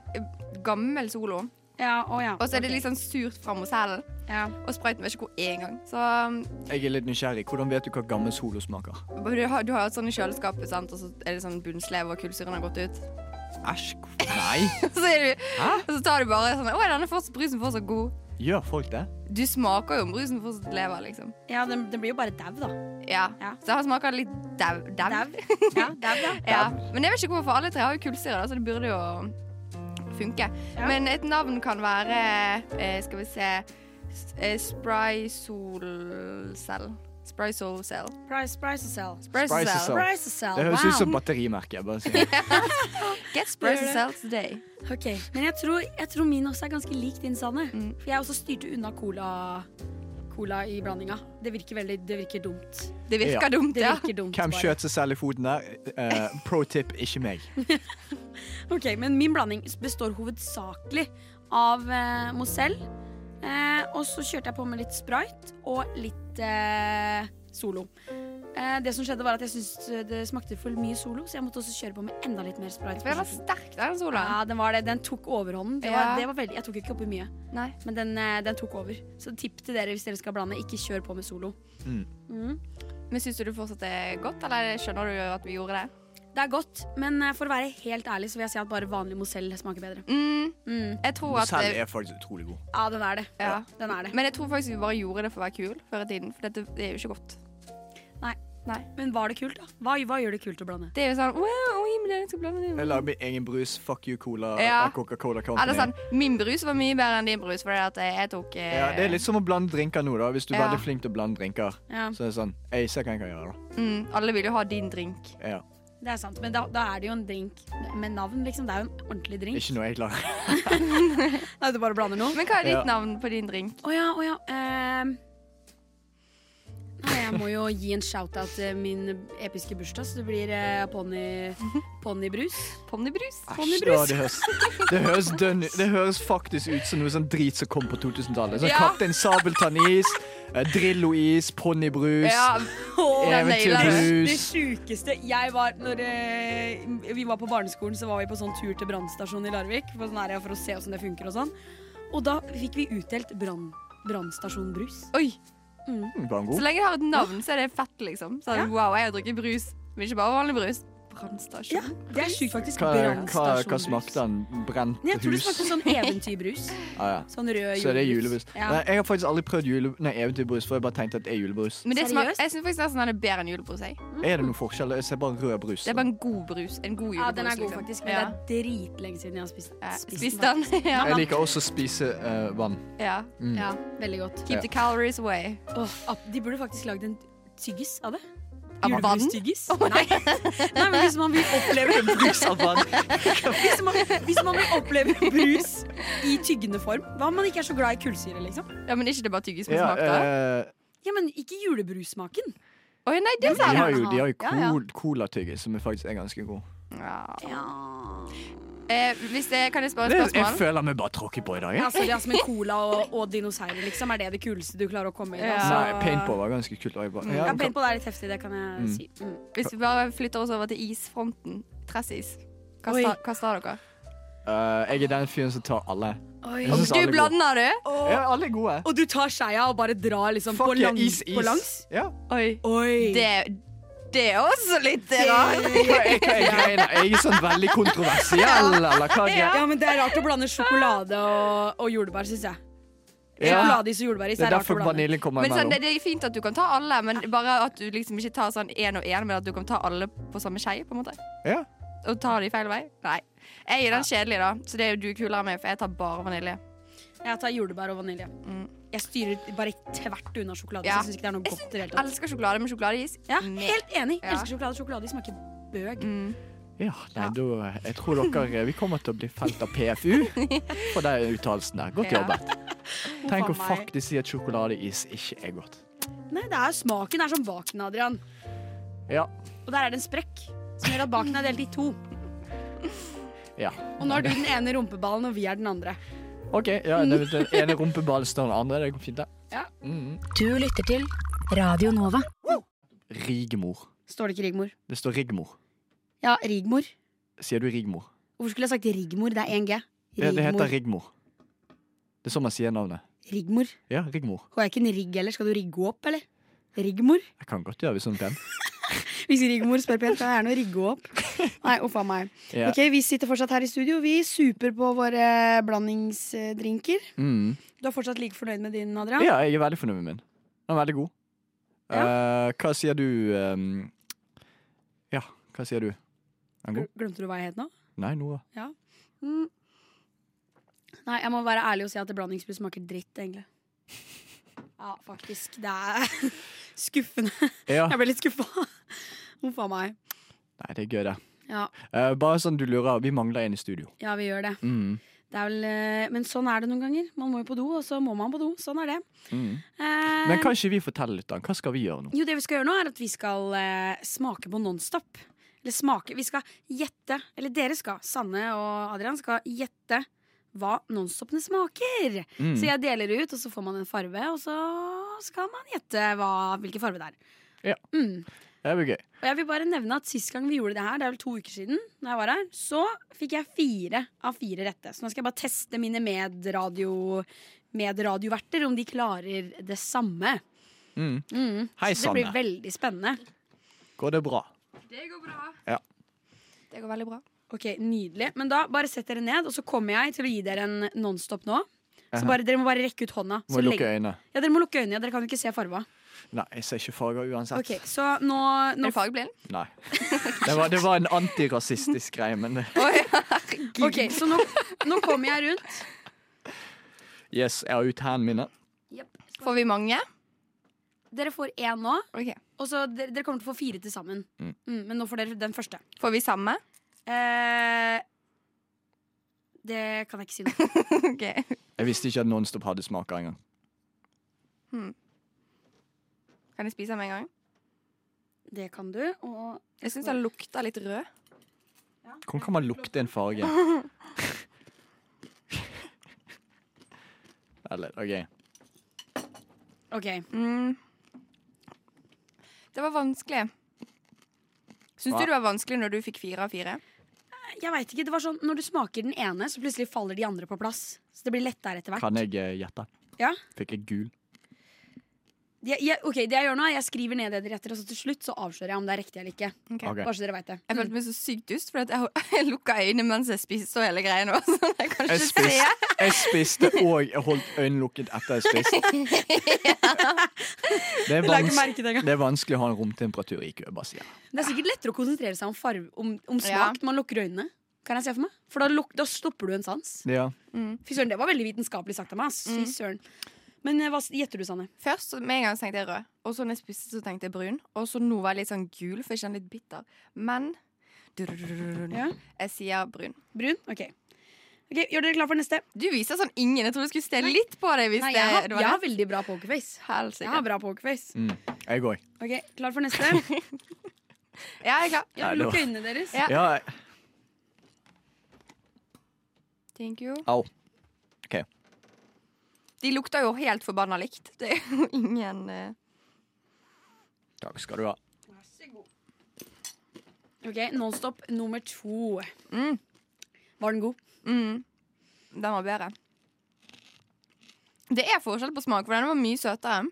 gammel Solo. Ja, å ja. Og så er det litt sånn surt fra Mozellen. ja. Og sprøyten vet ikke hvor er engang. Så um, Jeg er litt nysgjerrig. Hvordan vet du hva gammel Solo smaker? du har, du har jo sånn i kjøleskapet, sant? og så er det sånn bunnslev og kullsyren har gått ut. Æsj. Nei. så, er du, Hæ? så tar du bare sånn Å, er denne fortsatt, brusen fortsatt god? Gjør folk det? Du smaker jo om brusen fortsatt lever, liksom. ja den, den blir jo bare dau, da. Ja. Ja. Så her smaker litt dau. dau. Ja, dau, ja. Ja. Men jeg vet ikke hvorfor, alle tre har jo kullsyre, så det burde jo funke. Ja. Men et navn kan være eh, Skal vi se s- eh, Spry-solcell. Spry-solcell. Price, price to sell. Spry-solcell. Price to sell. Det høres wow. ut som batterimerke. Bare si. det. Get Spry-solcell today. Ok, Men jeg tror, jeg tror min også er ganske lik din, Sanne. Mm. For jeg også styrte unna cola, cola i blandinga. Det virker veldig Det virker dumt. Det virker Ja. dumt, Det ja. virker dumt Hvem bare. skjøt seg selv i foten der? Eh, pro tip, ikke meg. Ok, Men min blanding består hovedsakelig av eh, Mozell. Eh, og så kjørte jeg på med litt Sprite og litt eh, Solo. Eh, det som skjedde var at Jeg syntes det smakte for mye Solo, så jeg måtte også kjøre på med enda litt mer Sprite. For den var sterk, den sola. Ja, den var det. Den tok overhånden. Det Ja. var, det var veldig, jeg tok ikke oppi mye, Nei. men den, eh, den tok over. Så tipp til dere hvis dere skal blande, ikke kjør på med Solo. Mm. Mm. Men syns du det fortsatt er godt, eller skjønner du at vi gjorde det? Det er godt, men eh, for å være helt ærlig så vil jeg si at bare vanlig Mozell smaker bedre. Mm, Mm. jeg tror at Mozell er faktisk utrolig god. Ja, den er det. Ja. Den er det. Men jeg tror faktisk vi bare gjorde det for å være kul før i tiden. For dette det er jo ikke godt. Men var det kult, da? Hva, hva gjør det kult å blande? Det er jo sånn wow, oi, men jeg skal blande det. Jeg lager min egen brus. Fuck you, Cola. Ja. Coca-Cola Ja, Company. sånn, Min brus var mye bedre enn din brus, fordi at jeg tok eh, Ja, det er litt som å blande drinker nå, da. Hvis du er veldig flink til å blande drinker. Ja, Så er det sånn Jeg ser hva jeg kan gjøre, da. mm, Alle vil jo ha din drink. Ja. Det er sant. Men da, da er det jo en drink med navn, liksom. Det er jo en ordentlig drink. Ikke noe jeg klarer. Nei, du bare blander noe? Men hva er ditt Ja. navn på din drink? Å ja, å ja. Uh, Nei, jeg må jo gi en shout-out til min episke bursdag, så det blir uh, ponni- ponnibrus. Ponnibrus? Æsj, da, det høres, det, høres dønn, det høres faktisk ut som noe sånn drit som kom på 2000-tallet. Sånn Ja. Kaptein Sabeltann-is, eh, Drillo-is, ponnibrus. Ja, oh. Eventyrbrus. Det sjukeste jeg var når eh, vi var på barneskolen, så var vi på sånn tur til brannstasjonen i Larvik for, sånn her, for å se hvordan det funker og sånn. Og da fikk vi utdelt brann- brannstasjonbrus. Oi, Mm, Så lenge jeg har et navn, så er det fett, liksom. Så, Ja. Wow, jeg har drukket brus, men ikke bare vanlig brus. Brannstasjon. Ja, det er sjukt, faktisk. Hva, hva, hva smakte den? Brent Jeg tror det smakte sånn eventyrbrus. Ah, ja. Sånn rød Så det er julebrus. Ja. Nei, jeg har faktisk aldri prøvd jule, nei, eventyrbrus, for jeg bare tenkte at det er julebrus. Men det smak, jeg syns faktisk nesten den er bedre enn julebrus. Jeg. Er det noen forskjell? Jeg ser bare rød brus. Det er bare en god brus. En god julebrus. Ja, den er god, liksom. faktisk. Men Ja. det er dritlenge siden jeg har spist, Ja, spist den. den. ja. Jeg liker også å spise uh, vann. ja. Mm. Ja, veldig godt. Keep Ja. the calories away. Oh, de burde faktisk lagd en tyggis av det. Av vann? Nei. Nei, men hvis man vil oppleve Brus hvis man, hvis man vil oppleve brus i tyggende form Hva om man ikke er så glad i kullsyre, liksom? Ja, Men ikke det bare tyggis med Ja, smak, da? eh, Ja, men ikke julebrussmaken. Oi, nei, det er de har jo, de har jo Ja, ja. col colatyggis, som er faktisk er ganske god. Ja. Eh, hvis det, kan jeg spørre Det, spørsmål? jeg føler vi bare tråkker på i dag. Ja, altså, det er som en cola og, og dinosaurer, liksom, er det det kuleste du klarer å komme i? Ja. Så- Nei, paintball var ganske kult. bare- Mm. Ja, Ja, paintball er litt heftig, det kan jeg Mm. si. Mm. Hvis vi bare flytter oss over til isfronten. Tressis. Hva sta- hva står dere? Uh, jeg er den fyren som tar alle. Oi. Jeg synes Du alle er blander, du? Ja, alle er gode. Og du tar skeia og bare drar liksom på, Fuck yeah, langs, is, is. på langs? Ja. Oi. Oi. Det, det er også litt rart. Hva er, hva er greia? Er jeg sånn veldig kontroversiell, eller hva greia? Ja, men det er rart å blande sjokolade og, og jordbær, syns jeg. Ja. Og jordbæris Det er er rart å derfor blande. vaniljen kommer Men sånn, imellom. det, det er fint at du kan ta alle, men bare at du liksom ikke tar sånn én og én, men at du kan ta alle på samme skje, på en måte. Ja. Og ta de feil vei. Nei. Jeg er den kjedelige, da, så det er jo du kulere med, for jeg tar bare vanilje. Jeg tar jordbær og vanilje. Mm. Jeg styrer bare tvert unna sjokolade. Ja. Så jeg syns ikke det er noe Jeg godt i det hele tatt. elsker sjokolade med sjokoladeis. Ja, helt enig. Ja. Elsker sjokolade. Sjokoladeis smaker bøg. Mm. Ja, nei, da, jeg tror dere Vi kommer til å bli felt av PFU for den uttalelsen der. Godt Ja. jobbet. Tenk å faktisk si at sjokoladeis ikke er godt. Nei, det er smaken er som baken, Adrian. Ja. Og der er det en sprekk som gjør at baken er delt i to. ja. Og nå er du den ene rumpeballen, og vi er den andre. OK, ja, det, den ene rumpeballen står den andre. Det går fint, det. Ja. Mm. Du lytter til Radio Nova. Rigmor. Står det ikke Rigmor? Det står Rigmor. Ja, Rigmor. Sier du Rigmor? Hvorfor skulle jeg sagt Rigmor? Det er 1G. Ja, det heter Rigmor. Det er sånn man sier navnet. Rigmor. Ja, Rigmor. Hun er ikke en rigg heller. Skal du rigge henne opp, eller? Rigmor? Jeg kan godt gjøre hvis hun er pen. Hvis Rigmor spør pent, kan jeg gjerne rigge opp. Nei, uff a meg. Ja. Ok, Vi sitter fortsatt her i studio. Vi super på våre blandingsdrinker. Mm. Du er fortsatt like fornøyd med din, Adrian? Ja, jeg er veldig fornøyd med min. Den er veldig god. Eh, hva sier du um, Ja, hva sier du? Er den god? Glemte du hva jeg het nå? Nei, Nora. Mm. Nei, jeg må være ærlig og si at blandingsbrus smaker dritt, egentlig. Ja, faktisk. Det er skuffende. Ja. Jeg ble litt skuffa. Huff a meg. Nei, det er gøy, det. Ja, Uh, bare sånn du lurer, vi mangler en i studio. ja, vi gjør det. Mm. det vel, eh, men sånn er det noen ganger. Man må jo på do, og så må man på do. Sånn er det. Mm. Uh, Men kan ikke vi fortelle litt, da? Hva skal vi gjøre nå? Jo, det vi skal gjøre nå, er at vi skal uh, smake på Nonstop. Eller smake Vi skal gjette, eller dere skal, Sanne og Adrian, skal gjette hva Nonstopene smaker. Mm. Så jeg deler ut, og så får man en farve, og så skal man gjette hva, hvilken farve det er. Ja. Mm. Det blir gøy. Og jeg vil bare nevne at Sist gang vi gjorde det her, det er vel to uker siden, Når jeg var her, så fikk jeg fire av fire rette. Så nå skal jeg bare teste mine medradio, medradioverter om de klarer det samme. Mm. Mm. Hei, Så det blir veldig spennende. Går det bra? Det går bra. Ja. Det går veldig bra. Ok, Nydelig. Men da bare sett dere ned, og så kommer jeg til å gi dere en Nonstop nå. Så bare, Dere må bare rekke ut hånda. Må Så lukke øynene? ja, Dere må lukke øynene, ja, dere kan jo ikke se farva. Nei, jeg ser ikke farger uansett. Ok, Så nå, Er det fargeblind? Nei. Det var, det var en antirasistisk greie, men. Ok, så nå, nå kommer jeg rundt. yes, jeg har ut hendene mine. Får vi mange? Dere får én nå, Ok. og så dere, dere kommer til å få fire til sammen. Mm. Mm, men nå får dere den første. Får vi samme? Eh, det kan jeg ikke si noe om. okay. Jeg visste ikke at Nonstop hadde smaker engang. Kan jeg spise den med en gang? Det kan du. Og Jeg syns den lukta litt rød. Hvordan kan man lukte en farge? Eller, OK. OK. Mm. Det var vanskelig. Syns du det var vanskelig når du fikk fire av fire? Jeg vet ikke, det var sånn, Når du smaker den ene, så plutselig faller de andre på plass. Så det blir lettere etter hvert. Kan jeg eh, gjette? Ja. Fikk jeg gul? Jeg, jeg, ok, det jeg gjør nå er Jeg skriver ned det dere gjetter, og så til slutt så avslører jeg om det er riktig eller ikke. Okay. Okay. Bare så dere vet det. Jeg følte meg så sykt dust, for jeg, jeg lukka øynene mens jeg spiste og hele greia. nå, Så jeg kan Jeg ikke spiste, se. jeg spiste og jeg holdt øynene lukket etter jeg spiste. Det er, det det er vanskelig å ha en romtemperatur i kø, bare sier jeg. Det er sikkert lettere å konsentrere seg om, farve, om, om smak når man lukker øynene. Kan jeg se for meg? For da, luk, da stopper du en sans. Ja. Fy søren, Det var veldig vitenskapelig sagt av meg. Fy søren. Men eh, hva gjetter du, Sanne? Først med en gang tenkte jeg rød, og så når jeg spiste, så tenkte jeg brun. Og så nå var jeg litt sånn gul, for jeg kjenner litt bitter. Men Ja. jeg sier brun. Brun? OK. Ok, Gjør dere klar for neste? Du viser sånn ingen. Jeg trodde du skulle stelle litt på deg. Hvis Nei, jeg, har, det jeg har veldig bra pokerface. Jeg har bra pokerface. Mm. Jeg går. Ok, Klar for neste? Ja, jeg er klar. Ja, Lukk øynene deres. Ja. Ja, Thank you. au. De lukter jo helt forbanna likt. Det er jo ingen eh, Takk skal du ha. Vær så god. Ok, Nonstop nummer to. mm, Var den god? mm. Den var bedre. Det er forskjell på smak, for denne var mye søtere.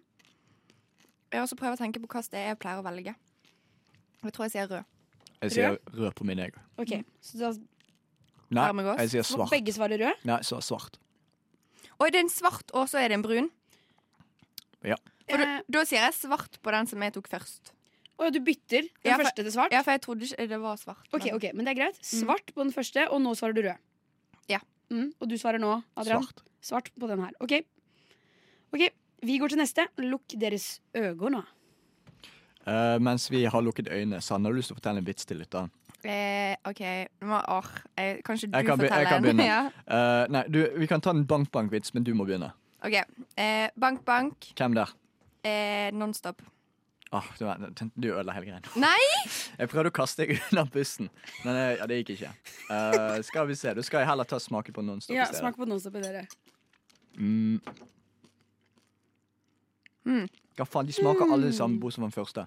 Jeg også prøver å tenke på hva det er jeg pleier å velge. Jeg tror jeg sier rød. Jeg sier rød på min, jeg. Ok, så da Nei, jeg sier svart. Begge svarer rød? Nei, så svart. Det er en svart, og så er det en brun. Ja. For da, Eh, da sier jeg svart på den som jeg tok først. Å, du bytter den Ja, for- første til svart? Ja, for jeg trodde ikke det var svart. Ok, men- ok, men det er greit. Svart på den første, og nå svarer du rød. Ja. Mm, og du svarer nå, Adrian? Svart. Svart på den her. Ok. Ok, Vi går til neste. Lukk deres øyne. Eh, mens vi har lukket øynene, Sanne, har du lyst til å fortelle en vits til lytteren? Eh, OK. Nå må, åh, jeg, kanskje du Jeg kan be- jeg kan en? begynne. ja. Uh, nei, du, vi kan ta en bank-bank-vits, men du må begynne. OK. Bank-bank. bank. Hvem der? Eh, Nonstop. Oh, du, du ødela hele greia. Nei! Jeg prøvde å kaste deg under bussen, men eh, ja, det gikk ikke. Uh, skal vi se, Du skal heller ta smake på Nonstop Ja, i stedet. Smak på Nonstop i dere. Mm. Mm. Ja, faen, de smaker alle samme bortsett fra den første.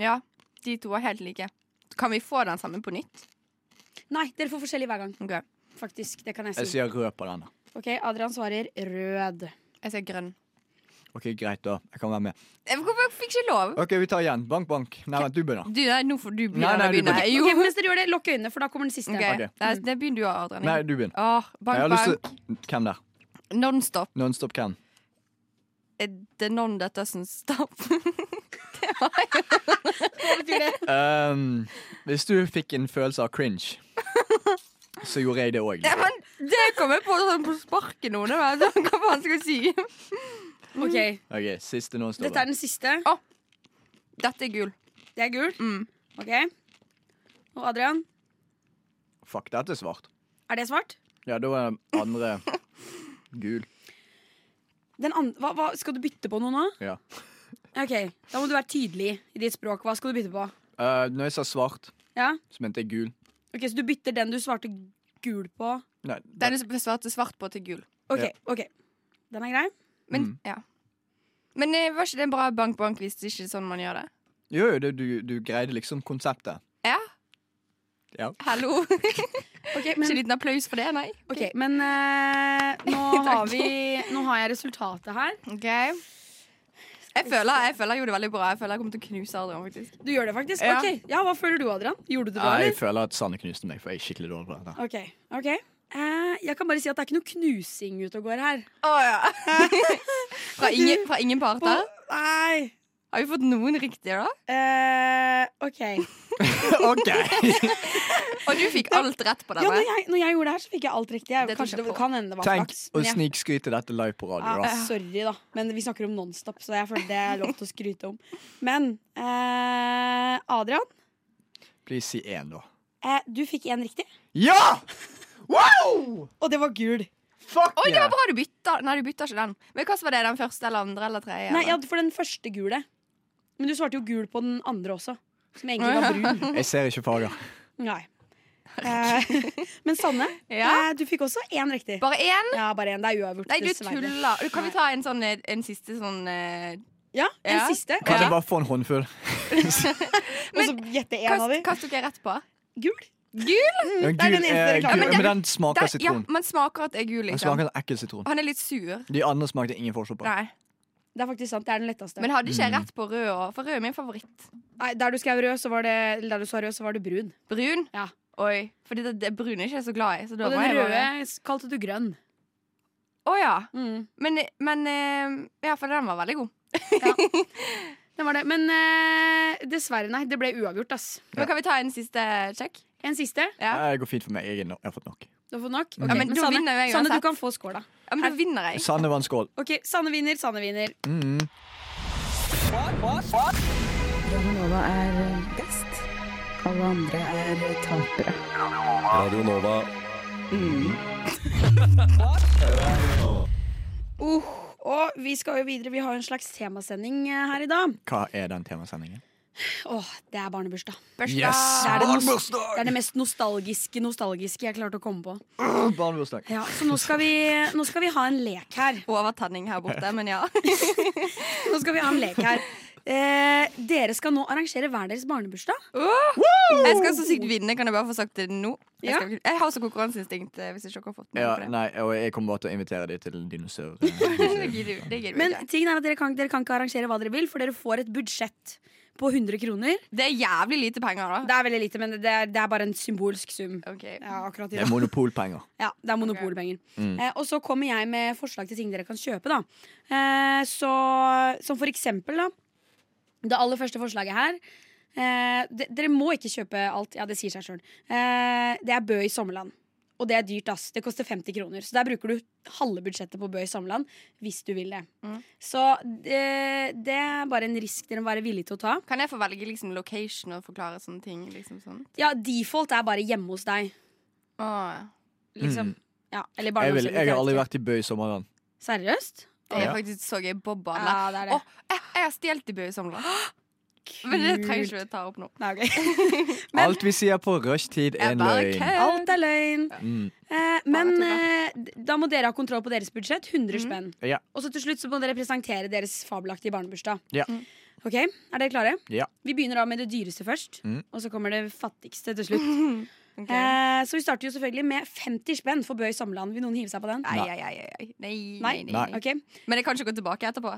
Ja, de to er helt like. Kan vi få den samme på nytt? Nei, dere får forskjellig hver gang. Okay. Faktisk, det kan jeg si. Jeg sier rød på denne. Ok, Adrian svarer rød. Jeg sier grønn. OK, greit, da. Jeg kan være med. Eh, Hvorfor fikk ikke lov? OK, vi tar igjen. Bank, bank. Nei, vent, du begynner. Du, nei, nå får du begynne. Nei, nei, du begynner. Okay, Ok, Mens dere gjør det, lukk øynene, for da kommer den siste. Ok. Ok. Nei, det begynner du, Adrian. Nei, du begynner. Åh, Jeg bank, har lyst bank. til Hvem der? Nonstop. Nonstop hvem? Eh, The non that doesn't stop. Hva betyr det? Um, hvis du fikk en følelse av cringe, så gjorde jeg det òg. Ja, men det kom jeg på sånn på sparket nå. Hva faen skal jeg si? Ok, okay siste Nonstop. Dette er den siste. Dette er gul. Det er gul? Mm. Ok. Og Adrian, Fuck, dette er svart. er det svart? Ja, da er andre gul. Den andre, hva, hva, skal du bytte på noe nå? Ja. Ok, Da må du være tydelig i ditt språk. Hva skal du bytte på? Uh, når jeg sa svart, Ja? så mente jeg gul. Ok, Så du bytter den du svarte gul på? Nei, Den du svarte svart på til gul. Ok, Ja. ok Den er grei? Men, Mm. ja. Men eh, var ikke det en bra bank-bank hvis det ikke er sånn man gjør det? jo, jo, det, du, du greide liksom konseptet. Ja. Ja. Hallo. Ok, Ikke Men, en liten applaus for det, nei? ok, men eh, nå, har vi, nå har jeg resultatet her. Ok jeg føler, jeg føler jeg gjorde det veldig bra. Jeg føler jeg kommer til å knuse Adrian. faktisk Du gjør det faktisk? Ja. Ok, ja, Hva føler du, Adrian? Gjorde du det bra? Nei, jeg eller? føler at Sanne knuste meg, for jeg er skikkelig dårlig på dette. Ok, ok Eh, Jeg kan bare si at det er ikke noe knusing ute og går her. fra, ingen, fra ingen parter? Nei Har vi fått noen riktige, da? Uh, OK. OK! Og du fikk alt rett på Ja, når jeg, når jeg gjorde det her, så fikk jeg alt riktig. Jeg, Det kanskje det kan hende det var Tenk flaks. å jeg- snikskryte dette live på radio, Ja, da. sorry, da. Men vi snakker om Nonstop, så jeg føler det er lov til å skryte om. Men uh, Adrian, Please si én, da. Uh, du fikk én riktig, Ja! Wow! og det var gul. Fuck Oi, det var bra du bytta! Nei, du bytta ikke den. Men hva var det? Den første eller andre eller tredje? Nei, ja, for den første gule. Men du svarte jo gul på den andre også, som egentlig var brun. Jeg ser ikke farger. Nei. Eh, men Sanne, Ja? eh, du fikk også én riktig. Bare én? Ja, bare én. Det er uavgjort. Nei, du tuller. Kan vi ta en, sånn, eh, en siste sånn eh, Ja, en Ja. siste. Kan Ja. jeg bare få en håndfull? Og så gjette én Hva av dem. hva tok jeg rett på? Gul. Gul? Ja, det er den gul, eneste eh, reklamen. gul, Men den- smaker sitron ja, sitron. man smaker at det er gul, Den liksom. smaker ekkel sitron. Han er litt sur. De andre smakte ingen forskjell på. Nei. Det er faktisk sant. Det er den letteste. Men hadde ikke jeg Mm. rett på rød òg? For rød er min favoritt. Nei, der du skrev rød, så var det Der du sa rød, så var det brun. Brun? Ja. Oi. Fordi det, det brune er ikke jeg så glad i. Så da Og den røde bare kalte du grønn. Å ja. Mm. Men, men eh, Ja, for den var veldig god. ja. Det var det. Men uh, dessverre, nei. Det ble uavgjort, ass. Men kan vi ta en siste sjekk? En siste. Ja. Det går fint for meg. Jeg, er no jeg har fått nok. Du har fått nok? Ja, men, men Sanne, vinner jeg Sanne, du kan få skål da. ja, men da vinner jeg. Sanne vant skål. Ok, Sanne vinner, Sanne vinner. Mm. Radio Nova er best. Alle andre er tapere. Radio Nova. Uh, og vi skal jo videre. Vi har en slags temasending eh, her i dag. Hva er den temasendingen? Åh, det er barnebursdag. Yes, Det er det, Barnebursdag! det er det mest nostalgiske nostalgiske jeg klarte å komme på. Barnebursdag. Ja, så nå skal, vi, nå skal vi ha en lek her. Overtenning her borte, men ja. Nå skal vi ha en lek her. Eh, dere skal nå arrangere hver deres barnebursdag. Jeg skal så sykt vinne, kan jeg bare få sagt det nå? Jeg, skal, jeg har så konkurranseinstinkt, Hvis hvis ikke dere har fått med Ja, det. nei, og jeg kommer bare til å invitere dem til dinosaur. Det gidder vi- det gidder vi Men ikke. tingen er at dere kan, dere kan ikke arrangere hva dere vil, for dere får et budsjett på 100 kroner. Det er jævlig lite penger, da. Det er veldig lite, men det er, det er bare en symbolsk sum. Okay. Ja, i Det er monopolpenger. Ja, det er monopolpenger. Mm. Eh, og så kommer jeg med forslag til ting dere kan kjøpe. Da. Eh, så, som for eksempel da, det aller første forslaget her. Eh, de, dere må ikke kjøpe alt. Ja, det sier seg sjøl. Eh, det er Bø i Sommerland. Og det er dyrt, ass. Det koster 50 kroner. Så der bruker du halve budsjettet på Bø i Sommerland hvis du vil det. Mm. Så det, det er bare en risk dere må være villige til å ta. Kan jeg få velge liksom, location og forklare sånne ting? Liksom sånn? Ja, default er bare hjemme hos deg. Åh, Liksom. Mm. Ja, eller Jeg, vil, jeg har aldri vært i Bø i sommerland. Seriøst? det er Ja. faktisk så gøy. Bobba. Ja, det er det. Åh, jeg, jeg har stjålet i Bø i Sommerland. Men det trenger ikke vi ta opp nå. Nei, okay. Men- Alt vi sier på rushtid, er en løgn. Alt er løgn. Mm. Eh, men eh, da må dere ha kontroll på deres budsjett. 100 mm. spenn. Ja. Og så til slutt så må dere presentere deres fabelaktige barnebursdag. Ja. Ok, Er dere klare? Ja. Vi begynner da med det dyreste først. Mm. Og så kommer det fattigste til slutt. Okay. Eh, så vi starter jo selvfølgelig med 50 spenn for Bøy i Sommerland. Vil noen hive seg på den? Nei, nei, nei, nei. Nei, Nei. nei. Men jeg kan ikke gå tilbake etterpå.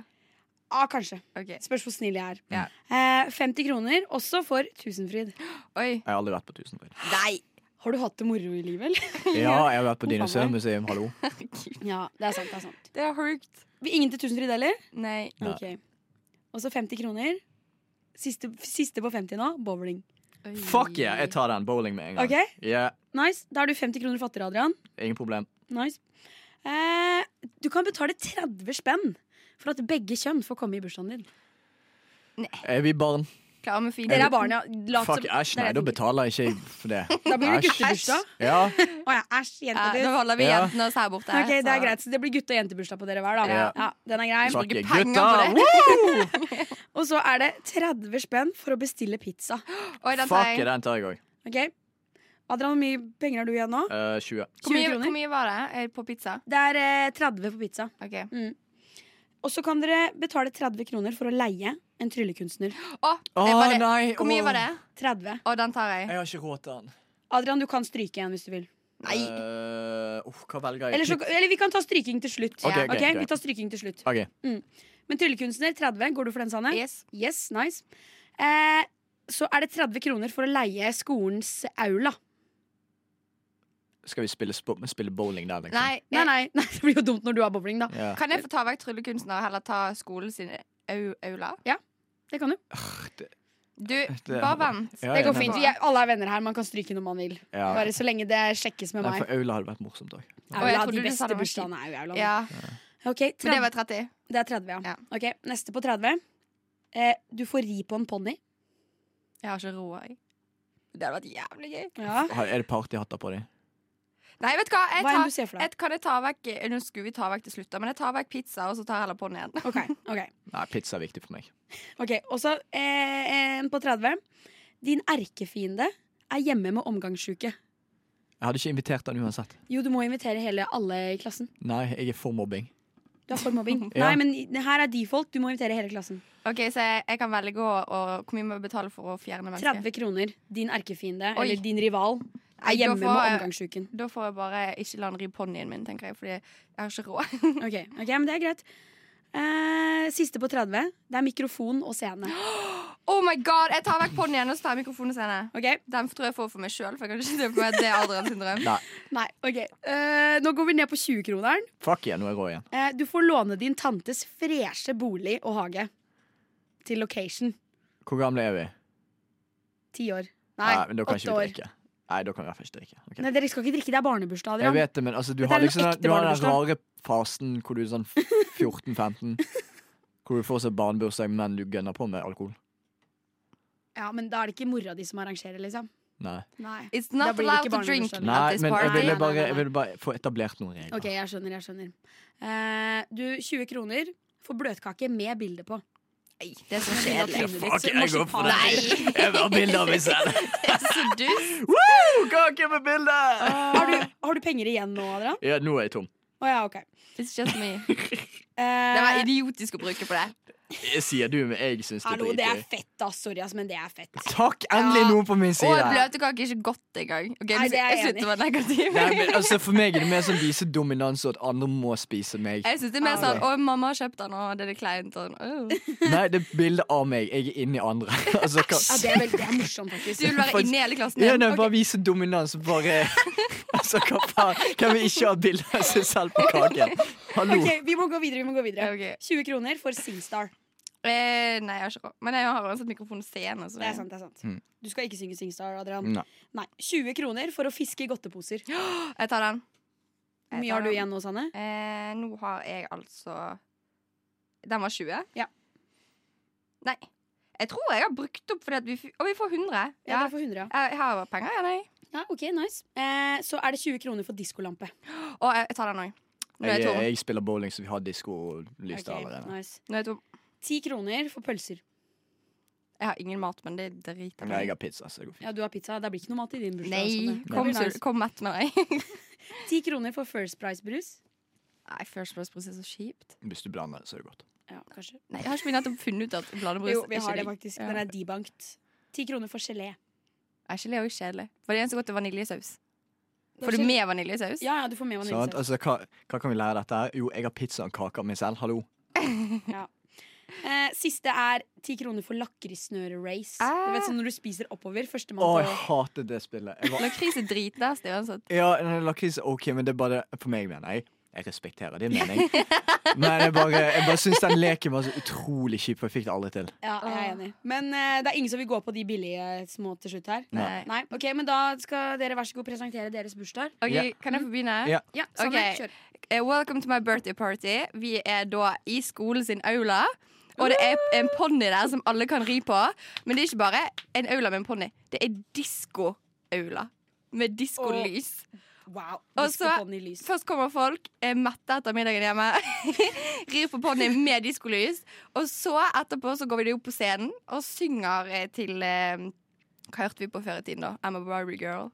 Ah, Kanskje. Okay. Spørs hvor snill jeg er. Ja. Eh, 50 kroner også for Tusenfryd. Oi. Jeg har aldri vært på Tusenfryd. Nei! Har du hatt det moro i livet, eller? Ja, jeg har vært på Dinosaurmuseum, hallo. Ja, det er sant. det er sant Det er sjukt. Ingen til Tusenfryd heller? Nei. Nei. Ok. Og så 50 kroner. Siste, siste på 50 nå, bowling. Oi. Fuck yeah, jeg tar den bowling med en gang. Ok, Yeah. nice Da er du 50 kroner fattigere, Adrian. ingen problem. Nice eh, Du kan betale 30 spenn for at begge kjønn får komme i bursdagen din. Nei. Er vi barn? Ja, men fint. Dere er barn, ja. Lat Fuck, æsj, nei, da betaler jeg ikke for det. Da blir det Æsj. guttebursdag. Ja, Å ja, æsj, Ja, jentebursdag. da holder vi Ja. jentene oss her borte. Ok, det er greit, så det blir gutte- og jentebursdag på dere hver, da. Ja. Ja, den er grei. bruker penger på! Og så er det 30 spenn for å bestille pizza. Oi, den tar Fuck jeg. den tar jeg òg. Ok? Adrian, hvor mye penger har du igjen nå? 20. Hvor mye, hvor mye var det på pizza? Det er eh, 30 på pizza. Ok. Og så kan dere betale 30 kroner for å leie en tryllekunstner. Å, Å eh, var det, nei! hvor mye åh. var det? 30. Å, den tar jeg. Jeg har ikke råd til den. Adrian, du kan stryke igjen hvis du vil. Nei. Eh, uff, hva velger jeg? Eller, så, eller vi kan ta stryking til slutt. Ok, Ok, ok. Vi tar stryking til slutt. Ok, Men tryllekunstner 30. Går du for den, Sanne? Yes. Yes, nice. Eh, så er det 30 kroner for å leie skolens aula. Skal vi spille, spille bowling der, liksom? Nei, Nei, nei, nei, det blir jo dumt når du har bowling, da. Ja. Kan jeg få ta vekk tryllekunsten og heller ta skolen sin au aula? Det kan du. Du, Det- bare vent. Ja, Det går fint. Vi er, alle er venner her. Man kan stryke når man vil. Ja. Bare så lenge det sjekkes med Nei, meg. for Aula hadde vært morsomt òg. Aula, de beste det bursdagene er jo aula. Ja, Ok, Men det var 30. det er 30, ja. Ja. Ok, Neste på 30. Eh, du får ri på en ponni. Jeg har ikke råd, jeg. Det hadde vært jævlig gøy. Ja. Er det partyhatter på dem? Nei, vet du hva? Jeg Hva enn tar, du ser for deg. kan jeg ta vekk Nå skulle vi ta vekk til slutt, da, men jeg tar vekk pizza, og så tar jeg heller på den igjen. Ok, ok. Nei, pizza er viktig for meg. Ok, Og så eh, en på 30. Din erkefiende er hjemme med omgangssjuke. Jeg hadde ikke invitert den uansett. Jo, du må invitere hele alle i klassen. Nei, jeg er for mobbing. Du er for mobbing. Ja. Nei, men her er default. Du må invitere hele klassen. Ok, Så jeg, jeg kan velge å, å Hvor mye må jeg betale for å fjerne mennesket? 30 kroner. Din erkefiende, Oi. eller din rival, er hjemme får med omgangsuken. Da får jeg bare ikke la han ri ponnien min, tenker jeg, fordi jeg har ikke råd. Ok, ok, men det er greit. Eh, siste på 30. Det er mikrofon og scene. Oh my god, Jeg tar vekk ponnien og så tar jeg mikrofonen og Okay. Den tror jeg får for meg sjøl, for jeg kan ikke se for meg at det er Adrian sin drøm. Nei, Nei, ok. Eh, nå går vi ned på 20-kroneren. fuck yeah, nå er jeg rå igjen. Eh, du får låne din tantes freshe bolig og hage. Til location. Hvor gamle er vi? Ti år. Nei, men da kan åtte ikke vi år. drikke. Nei, da kan vi i hvert fall ikke drikke. Ok. Nei, dere skal ikke drikke, det er barnebursdag. Jeg Adrian. vet det, men altså, du Dette har er en liksom den, ekte du har den barnebursdag. rare fasen hvor du er sånn 14-15. Hvor du får seg barnebursdag, men du gønner på med alkohol. Ja, men da er det ikke mora di som arrangerer, liksom. Nei, Nei. It's not allowed to drink at this men jeg party. ville, bare, jeg ville bare få etablert noen regler. Ok, jeg skjønner, jeg skjønner. Eh, du, 20 kroner for bløtkake med bilde på. Nei, det er så kjedelig. Fuck, jeg går for det. Jeg vil ha bilde av meg selv. Woo! Kake med bilde! Har du, har du penger igjen nå, Adrian? Ja, nå er jeg tom. Oh, ja, okay. It's just me. Eh, Det var idiotisk å bruke på det. Sier du, men jeg syns det er hallo, det er fett, da. Sorry, ass, men det er fett. Takk! Endelig Ja. noen på min Og side. bløtkake er ikke godt engang. Okay, Nei, det er jeg enig negativ. Altså For meg er det mer sånn vise dominans, og at andre må spise meg. Jeg synes det er mer sånn Å, mamma har kjøpt den, og det er litt kleint. Og, åh. Nei, det er bilde av meg. Jeg er inni andre. Altså, Ja, det er, vel, det er morsomt, faktisk. Du vil være inni hele klassen ja, nei, bare vise dominans. Bare Altså, hva faen? Kan vi ikke ha bilde av seg selv på kaken? Hallo. Okay, Vi må gå videre. vi må gå videre Ok. 20 kroner for Singstar. Eh, nei, jeg har ikke råd. Men jeg har uansett mikrofon og scene. Så Det er sant. det er sant Mm. Du skal ikke synge Singstar, Adrian. Nei. Nei, 20 kroner for å fiske i godteposer. Jeg tar den. Hvor mye har du igjen nå, Sanne? Eh, nå har jeg altså Den var 20? Ja. Nei. Jeg tror jeg har brukt opp fordi at vi f Og vi får 100. Ja, Ja. dere får 100, ja. Jeg, jeg har penger, ja, nei. ja ok, nice eh, Så er det 20 kroner for diskolampe. Å, jeg, jeg tar den òg. Nå er Jeg, jeg tom. jeg spiller bowling, så vi har diskolys der Ok, allerede. nice. Nå er jeg tom. 10 kroner for pølser. Jeg har ingen mat, men det driter jeg jeg har pizza, så det går fint. Ja, du har pizza. Det blir ikke noe mat i din bursdag. Nei, kom, nice. kom mett med deg. Ti kroner for First Price-brus. Nei, First Price Brus er så kjipt. Hvis du blander det, så er det godt. Ja, kanskje. Nei, Jeg har ikke nettopp funnet ut at blandebrus Jo, vi er har det faktisk. Den er debankt. Ti kroner for gelé. Er gelé òg kjedelig? For det eneste godt er vaniljesaus. Er Får du med vaniljesaus? Ja, ja, du får med vaniljesaus. vaniljesaus. Altså, hva, hva kan vi lære av dette? Jo, jeg har pizza og kake av meg selv. Hallo. Eh, siste er ti kroner for lakrissnøre-race. Eh. Du vet sånn Når du spiser oppover. Å, Førstemann jeg hater det spillet. Var, Lakris er dritnasty uansett. ja, lakris er OK, men det er bare For meg, mener jeg. Jeg respekterer din mening. Men jeg bare, jeg bare syns den leken var så utrolig kjip, for jeg fikk det aldri til. Ja, jeg er enig. Men uh, det er ingen som vil gå på de billige små til slutt her. Nei. Nei, ok, Men da skal dere vær så god presentere deres bursdag. Ok, yeah. Kan jeg få begynne? Ja. Ja, Sanne, Ok. kjør. Eh, welcome to my birthday party. Vi er da i skolen sin aula. Og det er en ponni der som alle kan ri på. Men det er ikke bare en aula med en ponni. Det er diskoaula Med diskolys. Wow. Og Disco så-. Først kommer folk, er mette etter middagen hjemme. Rir på ponni med diskolys. Og så etterpå så går vi opp på scenen og synger eh, til eh, Hva hørte vi på før i tiden, da? I'm a Barbie girl.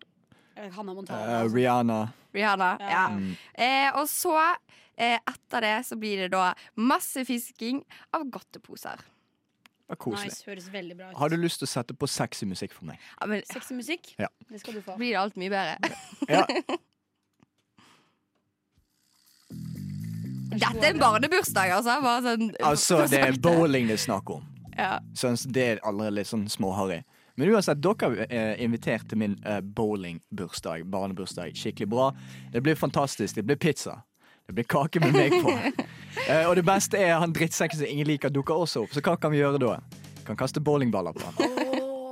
Eh, Hannah Montana. Eh, altså. Rihanna. Rihanna. Ja. Ja. Mm. Eh, og så, eh, etter det, så blir det da masse fisking av godteposer. Det var koselig. Nice, høres veldig bra ut. Har du lyst til å sette på sexy musikk for meg? Ja, men Sexy musikk? Ja. Det skal du få. blir det alt mye bedre. Ja. Dette er en barnebursdag, altså. Bare sånn, Altså, det er bowling det er snakk om. Ja. Så det er allerede litt sånn småharry. Men uansett, dere er invitert til min eh, bowlingbursdag, barnebursdag. Skikkelig bra. Det blir fantastisk. Det blir pizza. Det blir kake med meg på. Eh, og det beste er han drittsekken som ingen liker, dukker også opp. Så hva kan vi gjøre da? Kan kaste bowlingballer på han.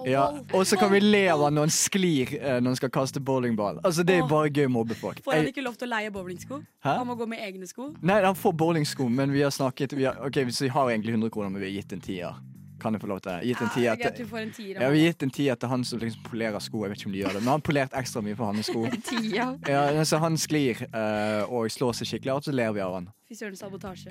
Ja, og så kan vi le av han når han sklir eh, når han skal kaste bowlingball. Altså, det er bare gøy å mobbe folk. Får han Jeg- ikke lov til å leie bowlingsko? Hæ? Han må gå med egne sko? Nei, han får bowlingsko, men vi har snakket vi har, Ok, så vi har egentlig 100 kroner, men vi har gitt en tier. Kan jeg få lov til det? Gitt en tier til du får en tier. har gitt en tier til han som liksom polerer sko. Jeg vet ikke om de gjør det, men han polerte ekstra mye for hans sko. Ja, så Han sklir uh, og slår seg skikkelig hardt, så ler vi av han.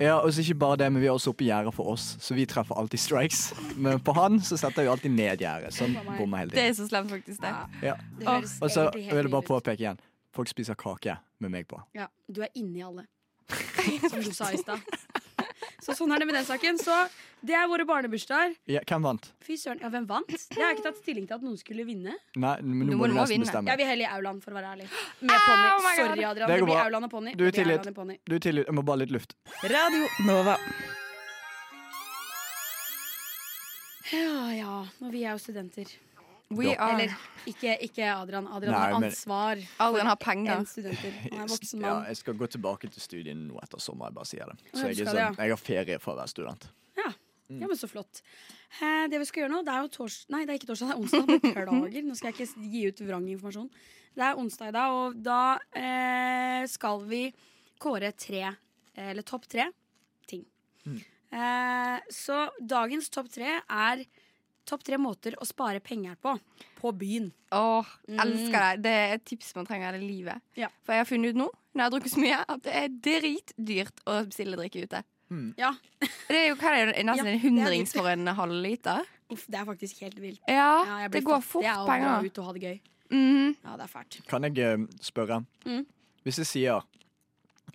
Ja, og så ikke bare det, men vi har også oppe gjerdet for oss, så vi treffer alltid strikes. Men på han så setter vi alltid ned gjerdet, Sånn bommer hele Det er så slemt, faktisk. det Ja, Ja. det Og så vil jeg bare påpeke igjen, folk spiser kake med meg på. Ja, du er inni alle. Som du sa i stad. Så sånn er det med den saken. Så det er våre barnebursdager. Ja, hvem vant? Fy søren, ja, hvem vant? Det har jeg ikke tatt stilling til at noen skulle vinne. Nei, men Nå nå må må du du nesten vinne. bestemme. Jeg vil heller i aulaen, for å være ærlig. Med ponni. Oh. Sorry, Adrian. Det Det blir Auland aulaen og ponni. Du er tilgitt. Du er tilgitt. Jeg må bare litt luft. Radio Nova. Ja ja, og vi er jo studenter. We are. Eller ikke, ikke Adrian. Adrian Nei, har ansvar Adrian har penger. en studenter. Han er voksen Ja, mann. jeg skal gå tilbake til studiene nå etter sommer. Jeg bare sier det. Så du jeg, er sånn, jeg har ferie for å være student. Ja, men så flott. Eh, det vi skal gjøre nå, det er jo tors... Nei, det er ikke torsdag, det er onsdag. Beklager. Nå skal jeg ikke gi ut vrang informasjon. Det er onsdag i dag, og da eh, skal vi kåre tre, eller topp tre, ting. Eh, så dagens topp tre er topp tre måter å spare penger på. På byen. Åh, Mm. elsker det. Det er et tips man trenger i livet. Ja. For jeg har funnet ut nå, når jeg har drukket så mye, at det er dritdyrt å bestille drikke ute. Ja, Det er jo hva er det, nesten Ja, en det er hundrings for en halvliter. uff, det er faktisk helt vilt. Ja, Ja, det blir går fort av å dra penger. ut og ha det gøy. Mm. Ja, det er fælt. Kan jeg eh, spørre? Mm. Hvis jeg sier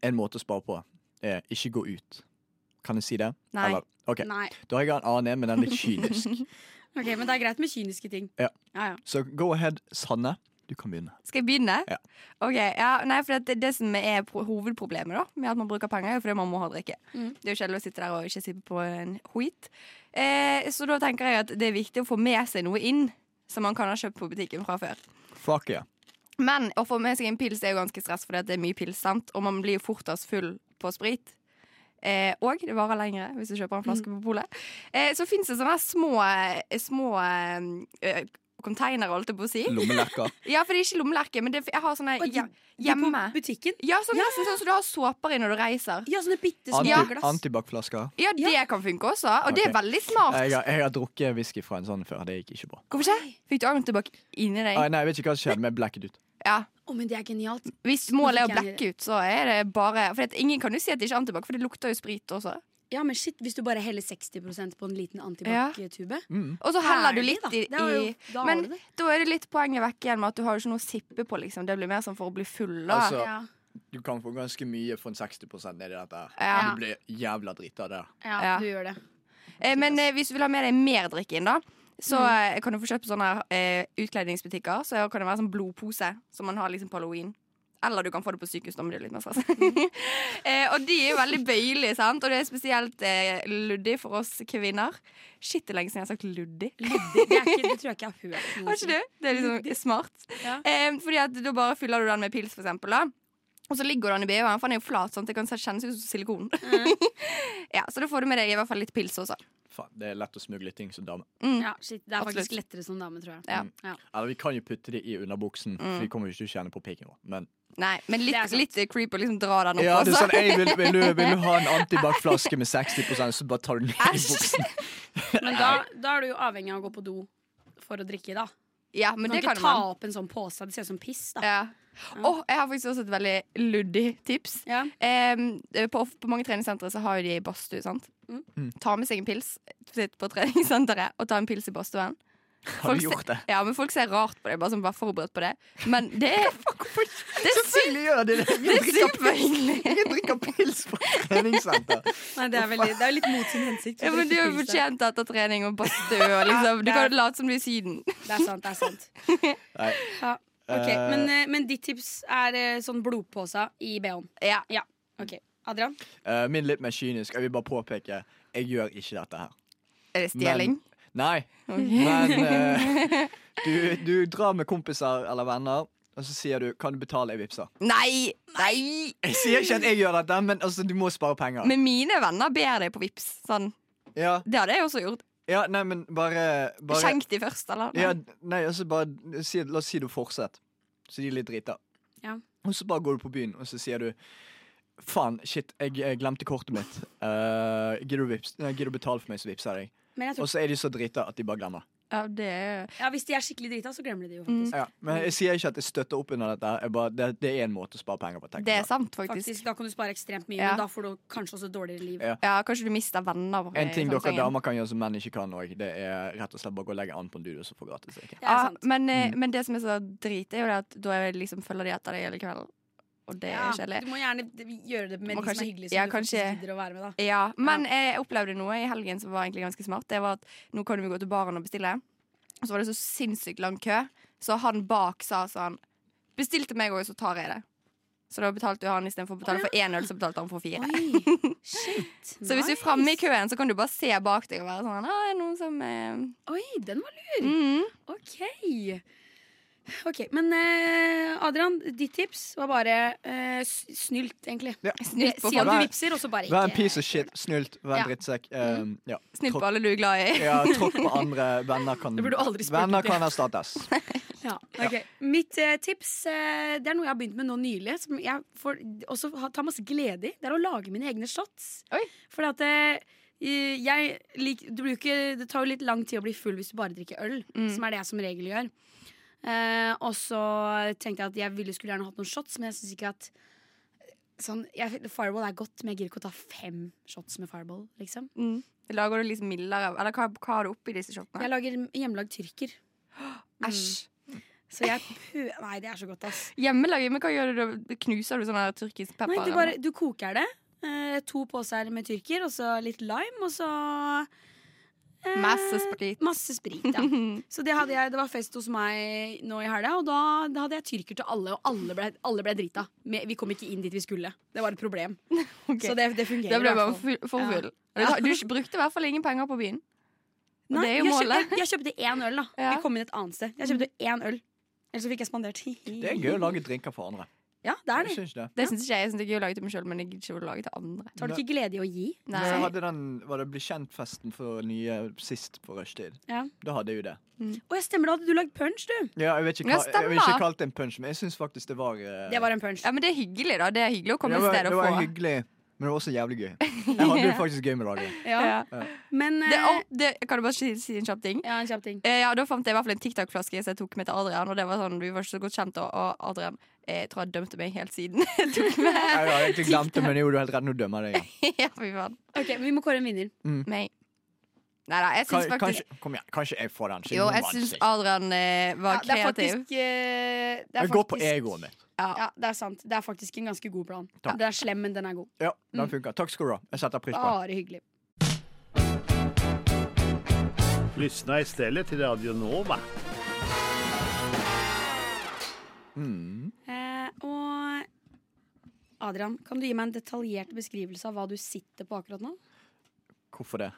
en måte å spare på er ikke gå ut, kan jeg si det? Nei. Eller, okay. Nei. Da har jeg en annen, men den er litt kynisk. Ok, Men det er greit med kyniske ting. Ja. Ja, ja. Så go ahead, Sanne. Du kan begynne. Skal jeg begynne? Ja. Ok, ja, nei, for det, det som er hovedproblemet da med at man bruker penger, er jo fordi man må ha drikke. Mm. Det er jo kjedelig å sitte der og ikke sippe på en hoit. Eh, så da tenker jeg at det er viktig å få med seg noe inn som man kan ha kjøpt på butikken fra før. Fuck yeah. Men å få med seg en pils er jo ganske stress, fordi at det er mye pils, sant? og man blir jo fortest full på sprit. Eh, og det varer lengre hvis du kjøper en flaske på polet. Eh, så fins det sånne små, små eh, containere, holdt jeg på å si. Lommelerker. Ja, for det er ikke lommelerker, men det, jeg har sånne de- hjem- De hjemme. På butikken? Ja, sånn, nesten sånn som du har såper i når du reiser. Ja, sånne bitte små Anti, glass. Antibac-flasker. Ja, det kan funke også, og det er veldig smart. Jeg, har- jeg har drukket whisky fra en sånn før. Det gikk ikke bra. Hvorfor ikke? Fikk du antibac inni deg? Ah, nei, jeg vet ikke hva som skjedde, men jeg blacket ut. Ja. Å, men det er genialt. Hvis målet er å blekke ut, så er det bare For ingen kan jo si at det ikke er antibac, for det lukter jo sprit også. Ja, men shit, Hvis du bare heller 60% på en liten antibac-tube Mm. Og så heller du litt da. i, er jo- da Men det. da er det litt poenget vekk igjen med at du har jo ikke noe å sippe på, liksom. Det blir mer sånn for å bli full, da. Altså, Ja. Du kan få ganske mye for en 60 nedi dette. Ja. Du blir jævla drita av det. Ja, Ja. du gjør det. Eh, Men eh, hvis du vil ha med deg mer drikke inn, da, så mm. kan du få kjøpt på sånne eh, utkledningsbutikker. Så kan det være sånn blodpose som man har liksom på halloween. Eller du kan få det på sykehus. Da må du litt mer stress. eh, og de er jo veldig bøyelige, sant? og det er spesielt eh, luddig for oss kvinner. Shit, det er lenge siden jeg har sagt luddig. Luddig. Det, ikke, det tror jeg ikke jeg har hørt. Har ikke du? Det er liksom smart. Ja. Eh, fordi at da bare fyller du den med pils, for eksempel. Da. Og så ligger han i BH-en, for han er jo flat. sånn at Det kan kjennes ut som silikon. ja, Så da får du med deg i hvert fall litt pils også. Faen, det er lett å smugle ting som dame. Ja, shit, det er faktisk lettere som dame, tror jeg. Ja. Ja. Eller vi kan jo putte det i underbuksen, Mm. for vi kommer jo ikke til å kjenne på pikken vår. Men Nei, men litt, litt creep å liksom dra den opp. ja, det er sånn, «Ei, vil, vil, du, vil du ha en antibac-flaske med 60 så bare tar du den ned i buksen. Men da, da er du jo avhengig av å gå på do for å drikke, da. Ja, men kan det ikke ta man. opp en sånn pose. Det ser ut som piss, da. Ja. Åh, jeg har faktisk også et veldig luddig tips. Ja. Eh, på, på mange treningssentre så har jo de badstue. sant? Mm. Mm. Ta med seg en pils, sitt på treningssenteret og ta en pils i badstuen. Har du gjort det? Ja, men folk ser rart på det. Bare sånn, vær forberedt på det. Men det er Det Selvfølgelig gjør de det! Ingen drikker pils på treningssenter. Nei, det er, veldig, det er jo litt mot sin hensikt. Ja, men Du er da. fortjent etter trening og badstue. Og liksom, du kan kan late som du er i Syden. Det er sant. det er sant Nei. ja. Ok, Eh. men, eh, men ditt tips er eh, sånn blodpose i BH-en. Ja. ja. Ok, Adrian? Eh, min litt mer kynisk. Jeg vil bare påpeke jeg gjør ikke dette her. Er det stjeling? Nei, men uh, du, du drar med kompiser eller venner, og så sier du 'kan du betale, jeg vippser'. Nei! Nei! Jeg sier ikke at jeg gjør dette, men altså, du må spare penger. Men mine venner ber deg på Vips Sånn. Ja, Det hadde jeg også gjort. ja nei, men bare, bare Skjenk de først, eller? Ja, nei, altså bare si, La oss si du fortsetter. Så de er litt drita. Ja. Og så bare går du på byen, og så sier du Faen, shit, jeg, jeg glemte kortet mitt. Uh, Gidder du du betale for meg, så vippser jeg deg. Og så er de så drita at de bare glemmer. Ja, det er ja, Hvis de er skikkelig drita, så glemmer de det jo. Mm. Ja, men jeg sier ikke at jeg støtter opp under dette. Jeg bare, det, det er en måte å spare penger på. Det er sant, faktisk. Faktisk, Da kan du spare ekstremt mye, Ja. men da får du kanskje også dårligere liv. Ja. Ja, Kanskje du mister venner. En ting sånn dere sengen. damer kan gjøre som menn ikke kan òg, det er rett og slett bare gå og legge an på en dude og så få gratis drikke. Ja, men, eh, Mm. men det som er så drit, er jo det at da er liksom følger de etter deg hele kvelden. Og det Ja, er kjedelig. du må gjerne gjøre det med de de som er hyggelige, som ja, du kanskje- gidder å være med. da Ja, Men jeg opplevde noe i helgen som var egentlig ganske smart. Det var at Nå kan vi gå til baren og bestille. Og så var det så sinnssykt lang kø, så han bak sa sånn Bestilte til meg òg, så tar jeg det. Så da betalte han istedenfor å betale for én øl, så betalte han for fire. Oi, shit Så hvis du er framme i køen, så kan du bare se bak deg og være sånn eh, Oi, den var lur. mm. OK. Ok, Men eh, Adrian, ditt tips var bare uh, snylt, egentlig. Ja. Snylt Si at du vipser, og så bare Vær en piece of shit. Snylt. Vær en Ja. drittsekk. Um, ja. Snill på alle du er glad i. Ja, tråkk på andre. Venner kan, venner kan erstattes. Ja, ok. Mitt eh, tips eh, Det er noe jeg har begynt med nå nylig, som jeg får også tar masse glede i. Det er å lage mine egne shots. Fordi at eh, jeg lik, det, ikke, det tar jo litt lang tid å bli full hvis du bare drikker øl, Mm. som er det jeg som regel gjør. Eh, og så tenkte jeg at jeg ville skulle gjerne hatt noen shots, men jeg syns ikke at sånn, jeg, Fireball er godt, men jeg gidder ikke å ta fem shots med Fireball. Liksom. Mm. Lager du liksom mildere Eller hva, hva har du oppi disse shotene? Jeg lager hjemmelagd tyrker. Æsj. Så jeg. Nei, det er så godt, ass. Hjemmelaget, men hva gjør du da? Knuser du sånn tyrkisk pepper? Nei, du, bare, du koker det. Eh, to poser med tyrker, og så litt lime, og så eh? Masse sprit. Masse sprit, ja. Så det, hadde jeg, det var fest hos meg nå i helga, og da, da hadde jeg tyrker til alle, og alle ble, alle ble drita. Vi kom ikke inn dit vi skulle. Det var et problem. Okay. Så det, det fungerer. Da ble bare for full. Ja. Du brukte i hvert fall ingen penger på byen. Og Nei, det er jo jeg, målet. kjøpte, jeg kjøpte én øl, da. Ja. Jeg kom inn et annet sted. Jeg kjøpte én øl. Ellers så fikk jeg spandert. Det er gøy å lage drinker for andre. Ja, det er det. syns det. Det syns ikke jeg. Jeg er gøy å lage til meg sjøl, men jeg gidder ikke å lage til andre. Tar du ikke glede i å gi? Nei. Når jeg hadde den, var det Bli kjent-festen for nye sist på rushtid? Ja. Da hadde jeg jo det. Å, jeg stemmer, da hadde du lagd punch, du. Ja, jeg vet ikke Ja, jeg vil ikke kalt det en punch, men jeg syns faktisk det var uh... Det var en punch. Ja, men det er hyggelig, da. Det er hyggelig å komme et sted og sted det var hyggelig, men det var også jævlig gøy. Jeg hadde det faktisk gøy med laget. Ja. Ja. Men Det, eh, å, det, kan du bare si, si en kjapp ting? Ja, en kjapp ting. Eh, ja, Da fant jeg i hvert fall en TikTok-flaske som jeg tok med til Adrian. Og det var sånn, Vi var ikke så godt kjent, og, og Adrian eh, jeg tror jeg dømte meg helt siden jeg tok med. Jeg har egentlig glemt det, men jo, du er helt redd. Nå dømmer jeg deg. ja, fy faen. Ok, Vi må kåre en vinner. Meg. Nei da, jeg syns faktisk Kanskje, kom igjen, kanskje jeg får den. Jo, jeg syns. Adrian eh, var Ja, det er kreativ. faktisk eh, det er Jeg går på egoet mitt. Ja. Ja, det er sant. Det er faktisk en ganske god plan. Takk. Den er slem, men den er god. Ja, den funker. Takk skal du ha. Jeg setter pris på. Bare hyggelig. Lyssna istället till Radio Nova. Mm. Eh, og Adrian, kan du gi meg en detaljert beskrivelse av hva du sitter på akkurat nå? Hvorfor det?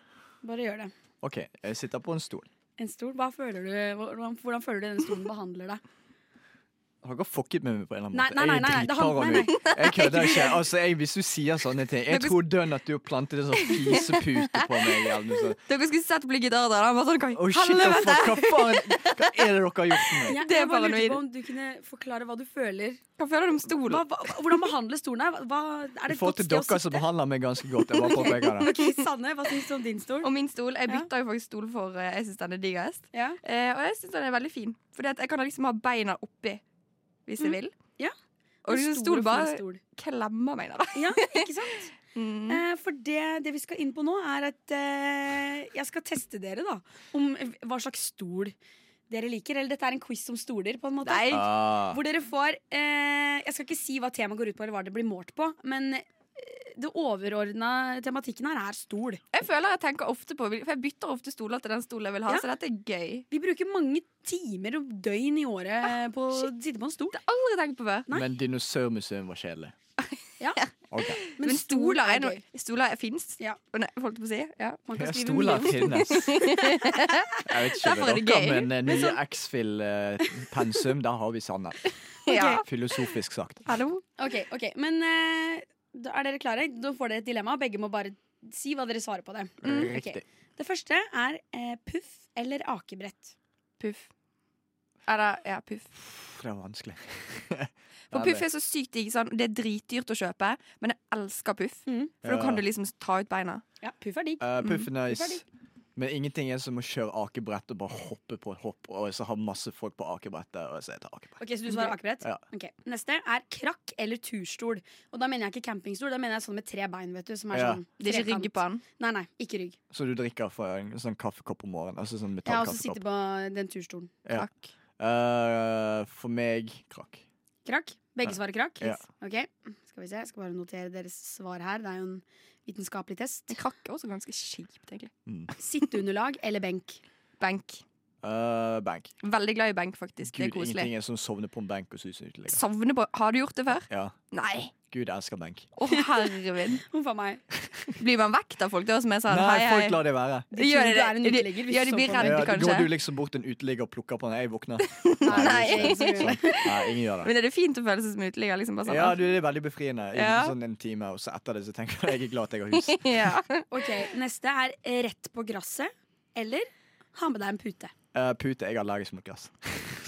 Bare gjør det. OK, jeg sitter på en stol. En stol, hva føler du, hvordan, hvordan føler du denne stolen behandler deg? Har dere fucket med meg på en eller annen måte? nei, nei, nei, jeg det er dritparanoid. Jeg kødder ikke. Altså, jeg, hvis du sier sånne ting Jeg tror dønn at du har plantet en sånn fisepute på meg. Eller. Dere skulle sett på til Adrian. Han var sånn, Oh, shit, hva, faen- hva er det dere har gjort med meg? Ja, Det er bare paranoid. om du kunne forklare hva du føler. Hva føler du om stolen? Hva, hva, hvordan behandler stolen deg? Hva, er I det et forhold godt til sted å dere som behandler meg ganske godt. Jeg bare påpeker det. Ok, Sanne, hva syns du om din stol? Om min stol. Jeg Ja. bytta jo faktisk stol for eh, jeg syns den er diggest. Ja. Eh, og jeg syns den er veldig fin. At jeg kan liksom ha beina oppi hvis jeg vil. Mm. Ja. Og En liksom stol bare klemmer meg. Da. Ja, ikke sant? Mm. Eh, for det, det vi skal inn på nå, er at eh, jeg skal teste dere da om hva slags stol dere liker. Eller dette er en quiz om stoler, på en måte. Nei. Ah. Hvor dere får eh, Jeg skal ikke si hva temaet går ut på, eller hva det blir målt på, men det overordna tematikken her er stol. Jeg føler jeg tenker ofte på For jeg bytter ofte stoler til den stolen jeg vil ha, Ja. så dette er gøy. Vi bruker mange timer og døgn i året på å sitte på en stol. Det har Aldri tenkt på før. Men Dinosaurmuseum var kjedelig. Ja. Okay. Men, Men stol stoler er gøy. stoler fins. Ja. Holdt på å si. Ja. Man kan Ja, stoler finnes. Jeg vet ikke Derfor er med det dere, gøy. men uh, nye sånn- X-Fill-pensum, da har vi Sanne. ja. Filosofisk sagt. Hallo? Ok, ok, Men eh, da er dere klare? Da får dere et dilemma. Begge må bare si hva dere svarer på det. Mm, okay. Riktig. Det første er eh, puff eller akebrett. Puff. Er det, ja, puff. Det var vanskelig. For puff er så sykt digg. Sånn. Det er dritdyrt å kjøpe, men jeg elsker puff. Mm. For da Ja. kan du liksom ta ut beina. Ja, puff er digg. Uh, puff er Mm, nice. ferdig. Men ingenting er som å kjøre akebrett og bare hoppe på et hopp, og så ha masse folk på akebrettet. Og så jeg tar akebrett. Ok, Så du svarer akebrett? Ja. Ok, Neste er krakk eller turstol. Og da mener jeg ikke campingstol, da mener jeg sånn med tre bein. vet du Som er Ja. sånn Det er ikke rygg på den. Nei, nei, ikke rygg. Så du drikker fra en sånn kaffekopp om morgenen? Altså sånn ja, og så sitter metallkaffekopp? på den turstolen. Ja. Krakk. Eh, for meg krakk. Krakk? Begge svarer krakk? Ja. Ok, Skal vi se, jeg skal bare notere deres svar her. Det er jo en vitenskapelig test. En krakke er også ganske kjipt, egentlig. Sitteunderlag eller benk? Benk. Uh, benk. Veldig glad i benk, faktisk. det er koselig. ingenting er som sovner på en benk og suser. På Har du gjort det før? Ja. Nei. Gud, elsker benk. Å, herre min. Huff a meg. Blir man vekt av folk Det var som jeg sa. Nei, hei, folk lar det være. De Gjør det? er en uteligger. ja, du de blir på redde. kanskje. går du liksom bort til en uteligger og plukker på den? Jeg våkner. Nei. det ikke sånn. Nei, ingen gjør det. Men er det fint å føle seg som uteligger? Liksom sånn, Ja, du, det er veldig befriende. I Ja. sånn en time, og så etter det så tenker jeg jeg er glad at jeg har hus. ja. Ok, Neste er rett på gresset eller ha med deg en pute. Uh, pute, jeg er allergisk mot gress.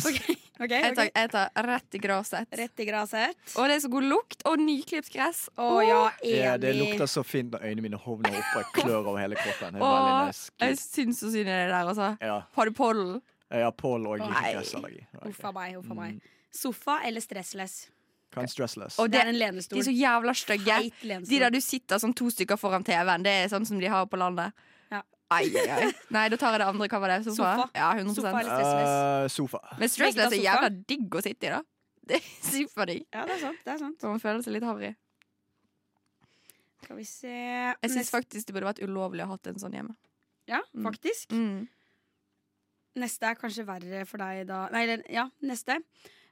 Ok, ok, Jeg, tar, jeg tar rett i gresset. Rett i gresset. Og det er så god lukt. Og nyklipt gress. Å ja, Ja, det lukter så fint når øynene mine hovner opp og jeg klør over hele kroppen. Nice. Jeg syns så synd i det der, altså. Ja, Har du pollen? har pollen og gressallergi. Huff a meg. uff a meg. Mm. Sofa eller stressless? Kan stressless. Og Det det, er en de lenestol. er så jævla stygge. De der du sitter sånn to stykker foran TV-en, det er sånn som de har på landet. Ai, ai, ai. Nei, da tar jeg det andre. Hva var det? Sofa? Sofa. Ja, 100 Sofa eller stressless? Eh, sofa. Men stressless er jævla digg å sitte i, da. Det er superdigg. Ja, det er sant. det er sant man føler seg litt harry. Skal vi se Jeg syns faktisk det burde vært ulovlig å ha hatt en sånn hjemme. Ja, Mm. faktisk. Mm. Neste er kanskje verre for deg da Nei, ja, neste.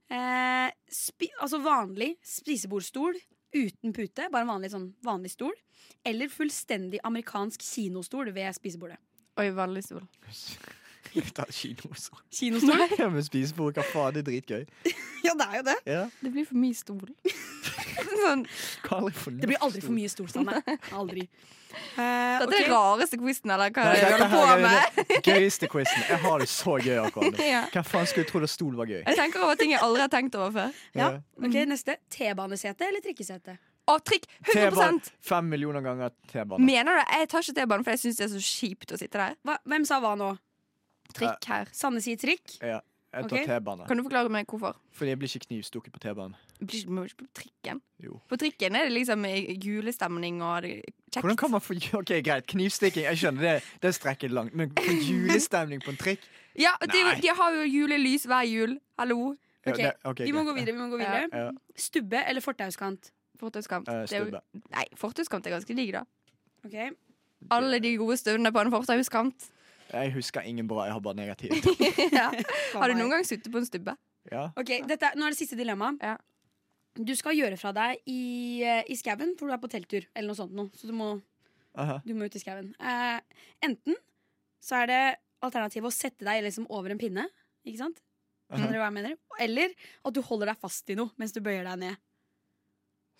Eh, spi altså vanlig spisebordstol uten pute. Bare en vanlig, sånn, vanlig stol. Eller fullstendig amerikansk kinostol ved spisebordet. Oi, vanlig stol. Ta kino også. Kinostol? Ja, men spisebord, hva faen, det er dritgøy. ja, det er jo det. Ja. Det blir for mye stol. sånn, for Det blir aldri for mye stol, Sanne. Aldri. Uh, dette er den rareste quizen, eller hva Nei, du holder på her med? gøyeste quizen. Jeg har det så gøy akkurat nå. Ja. Hvem faen skulle trodd at stol var gøy? Jeg tenker over ting jeg aldri har tenkt over før. Ja. Ok, Neste. T-banesete eller trikkesete? Å, trikk! 100 T-bane. Fem millioner ganger T-bane. Mener du det? Jeg tar ikke T-banen, for jeg syns det er så kjipt å sitte der. Hva, hvem sa hva nå? Trikk her. Sanne sier trikk. Ja, jeg tar Ok. T-bane. Kan du forklare meg hvorfor? Fordi jeg blir ikke knivstukket på T-banen. Blir ikke- må ikke på trikken. Jo. På trikken er det liksom julestemning og det er kjekt. Hvordan kan man få Ok, greit, knivstikking, jeg skjønner det, det strekker langt, men få julestemning på en trikk Ja, de, Nei. de har jo julelys hver jul. Hallo. Ja, Ok, det- ok, Vi må greit. gå videre. vi må gå videre Ja. Stubbe eller fortauskant? Fortauskant. Eh, Det er jo- stubbe. Nei, fortauskant er ganske digg, da. Ok, Alle de gode stundene på en fortauskant. Jeg husker ingen bra, jeg har bare negativt. ja. Har du noen gang sittet på en stubbe? Ja. Ok, dette, Nå er det siste dilemma. Ja. Du skal gjøre fra deg i, eh, i skauen, for du er på telttur. Eller noe sånt nå, Så du må, du må ut i skauen. Eh, enten så er det alternativet å sette deg liksom over en pinne. Ikke sant? Skjønner du hva jeg mener? Eller at du holder deg fast i noe mens du bøyer deg ned.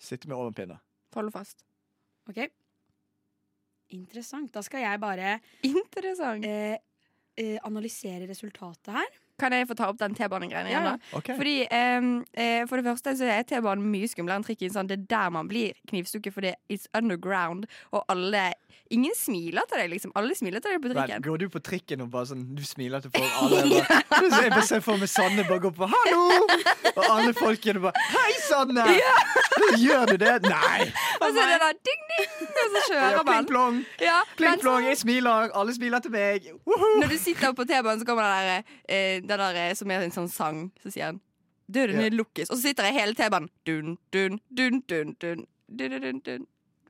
Sitte med pinne Holder fast. Ok? Interessant. Da skal jeg bare Interessant. eh, eh, analysere resultatet her. Kan jeg få ta opp den T-banegreia Ja, igjen? da? Okay. Fordi eh, For det første så er T-banen mye skumlere enn trikken. Sånn, det er der man blir knivstukket, for det it's underground. Og alle Ingen smiler til deg, liksom. Alle smiler til deg på Men, trikken. går du på trikken og bare sånn Du smiler til folk, alle bare Så Jeg bare ser for meg Sanne bare gå på 'hallo', og alle folkene bare 'hei, Sanne'. Gjør du det? Nei! Og så er det da ding, ding, og så kjører man. Pling plong. Ja, pling plong, Jeg smiler, alle smiler til meg. Uhuh. Når du sitter på T-banen, så kommer den der, eh, der eh, som er en sånn sang, så sier han Døren ja. lukkes. Og så sitter jeg hele T-banen. Dun, dun, dun, dun, dun. dun, dun, dun.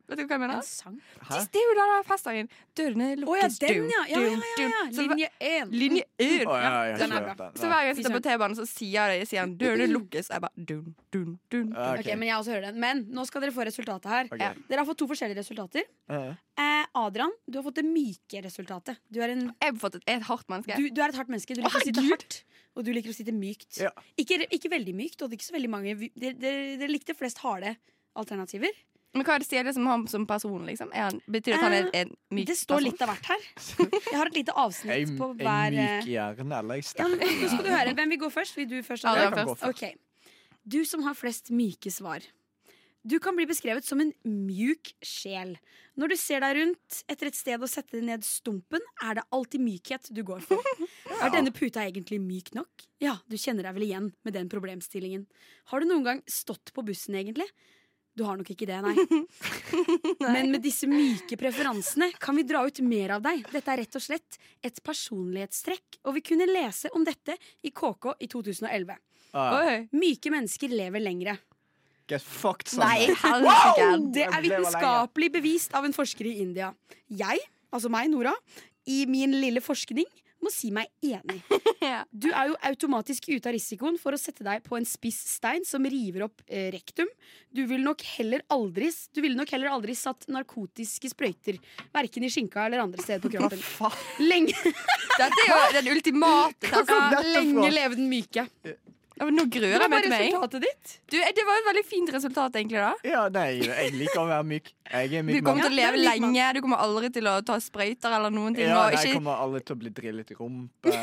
Vet du hva jeg mener? En sang? Hæ? Det er jo den der festsangen. Dørene lukkes. den, dun, ja! Ja, ja, ja, ja. Linje én. Linje 1. Oh, ja, jeg har Den er bra. den. Så hver gang jeg sitter på. T-banen, så sier, det, sier 'dørene lukkes'. Jeg bare dun, dun, dun. Okay. Ok, Men jeg også hører den. Men nå skal dere få resultatet her. Okay. Dere har fått to forskjellige resultater. Eh, Adrian, du har fått det myke resultatet. Du er, en, Jeg har fått et, et hardt menneske. du, du er et hardt menneske. Du liker å sitte hardt. Og du liker å sitte mykt. Ja. Ikke, ikke veldig mykt, og det er ikke så veldig mange dere, dere likte flest harde alternativer. Men hva er det stjeler som han som person? liksom? Er han, betyr det at han er en myk person? Det står person? litt av hvert her. Jeg har et lite Jeg avsnitt på hver En myk hjerne eller eller jeg ja. Nå skal du høre. Hvem vil gå først? Vil du først? Adrian? Jeg kan gå først. Okay. Du som har flest myke svar. Du kan bli beskrevet som en mjuk sjel. Når du ser deg rundt etter et sted å sette ned stumpen, er det alltid mykhet du går for. Er denne puta egentlig myk nok? Ja, du kjenner deg vel igjen med den problemstillingen. Har du noen gang stått på bussen, egentlig? Du har nok ikke det, nei. Men med disse myke preferansene kan vi dra ut mer av deg. Dette er rett og slett et personlighetstrekk, og vi kunne lese om dette i KK i 2011. Ah, Oi. Myke mennesker lever lengre. get fucked, Nei, helsike. Det er vitenskapelig bevist av en forsker i India. Jeg, altså meg, Nora, i min lille forskning må si meg enig. Du er jo automatisk ute av risikoen for å sette deg på en spiss stein som river opp eh, rektum. Du ville nok heller aldri Du ville nok heller aldri satt narkotiske sprøyter. Verken i skinka eller andre steder på kroppen. Lenge, Dette er jo den ultimate fra? lenge leve den myke. Nå gruer jeg var meg til meg. resultatet ditt. Du, det var et veldig fint resultat, egentlig. da Ja, nei, jeg liker å være myk. Jeg er Du kommer mann. til å leve lenge. Du kommer aldri til å ta sprøyter eller noen ting. Ja, og nei, jeg kommer aldri til å bli drillet i rumpa.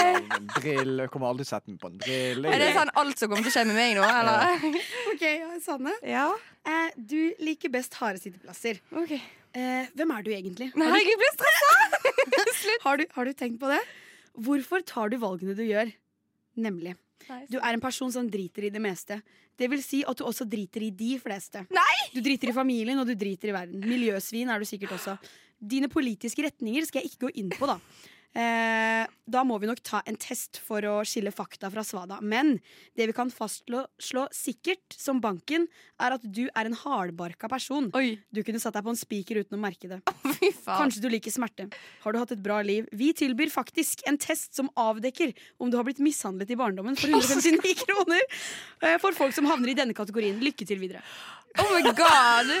Drill. Jeg kommer aldri til å sette meg på en drill. er det sånn alt som kommer til å skje med meg nå, eller? Ok, ja, Sanne. Ja. Eh, du liker best harde sitteplasser. Ok. Eh, hvem er du egentlig? Nei, Har du, jeg blir stressa! har, du, har du tenkt på det? Hvorfor tar du valgene du gjør? Nemlig. Du er en person som driter i det meste. Det vil si at du også driter i de fleste. Nei! Du driter i familien, og du driter i verden. Miljøsvin er du sikkert også. Dine politiske retninger skal jeg ikke gå inn på, da. Eh, da må vi nok ta en test for å skille fakta fra svada. Men det vi kan fastslå slå sikkert som banken, er at du er en hardbarka person. Oi, Du kunne satt deg på en spiker uten å merke det. fy faen. Kanskje du liker smerte. Har du hatt et bra liv? Vi tilbyr faktisk en test som avdekker om du har blitt mishandlet i barndommen for 159 kroner. eh, For folk som havner i denne kategorien. Lykke til videre. Oh my god!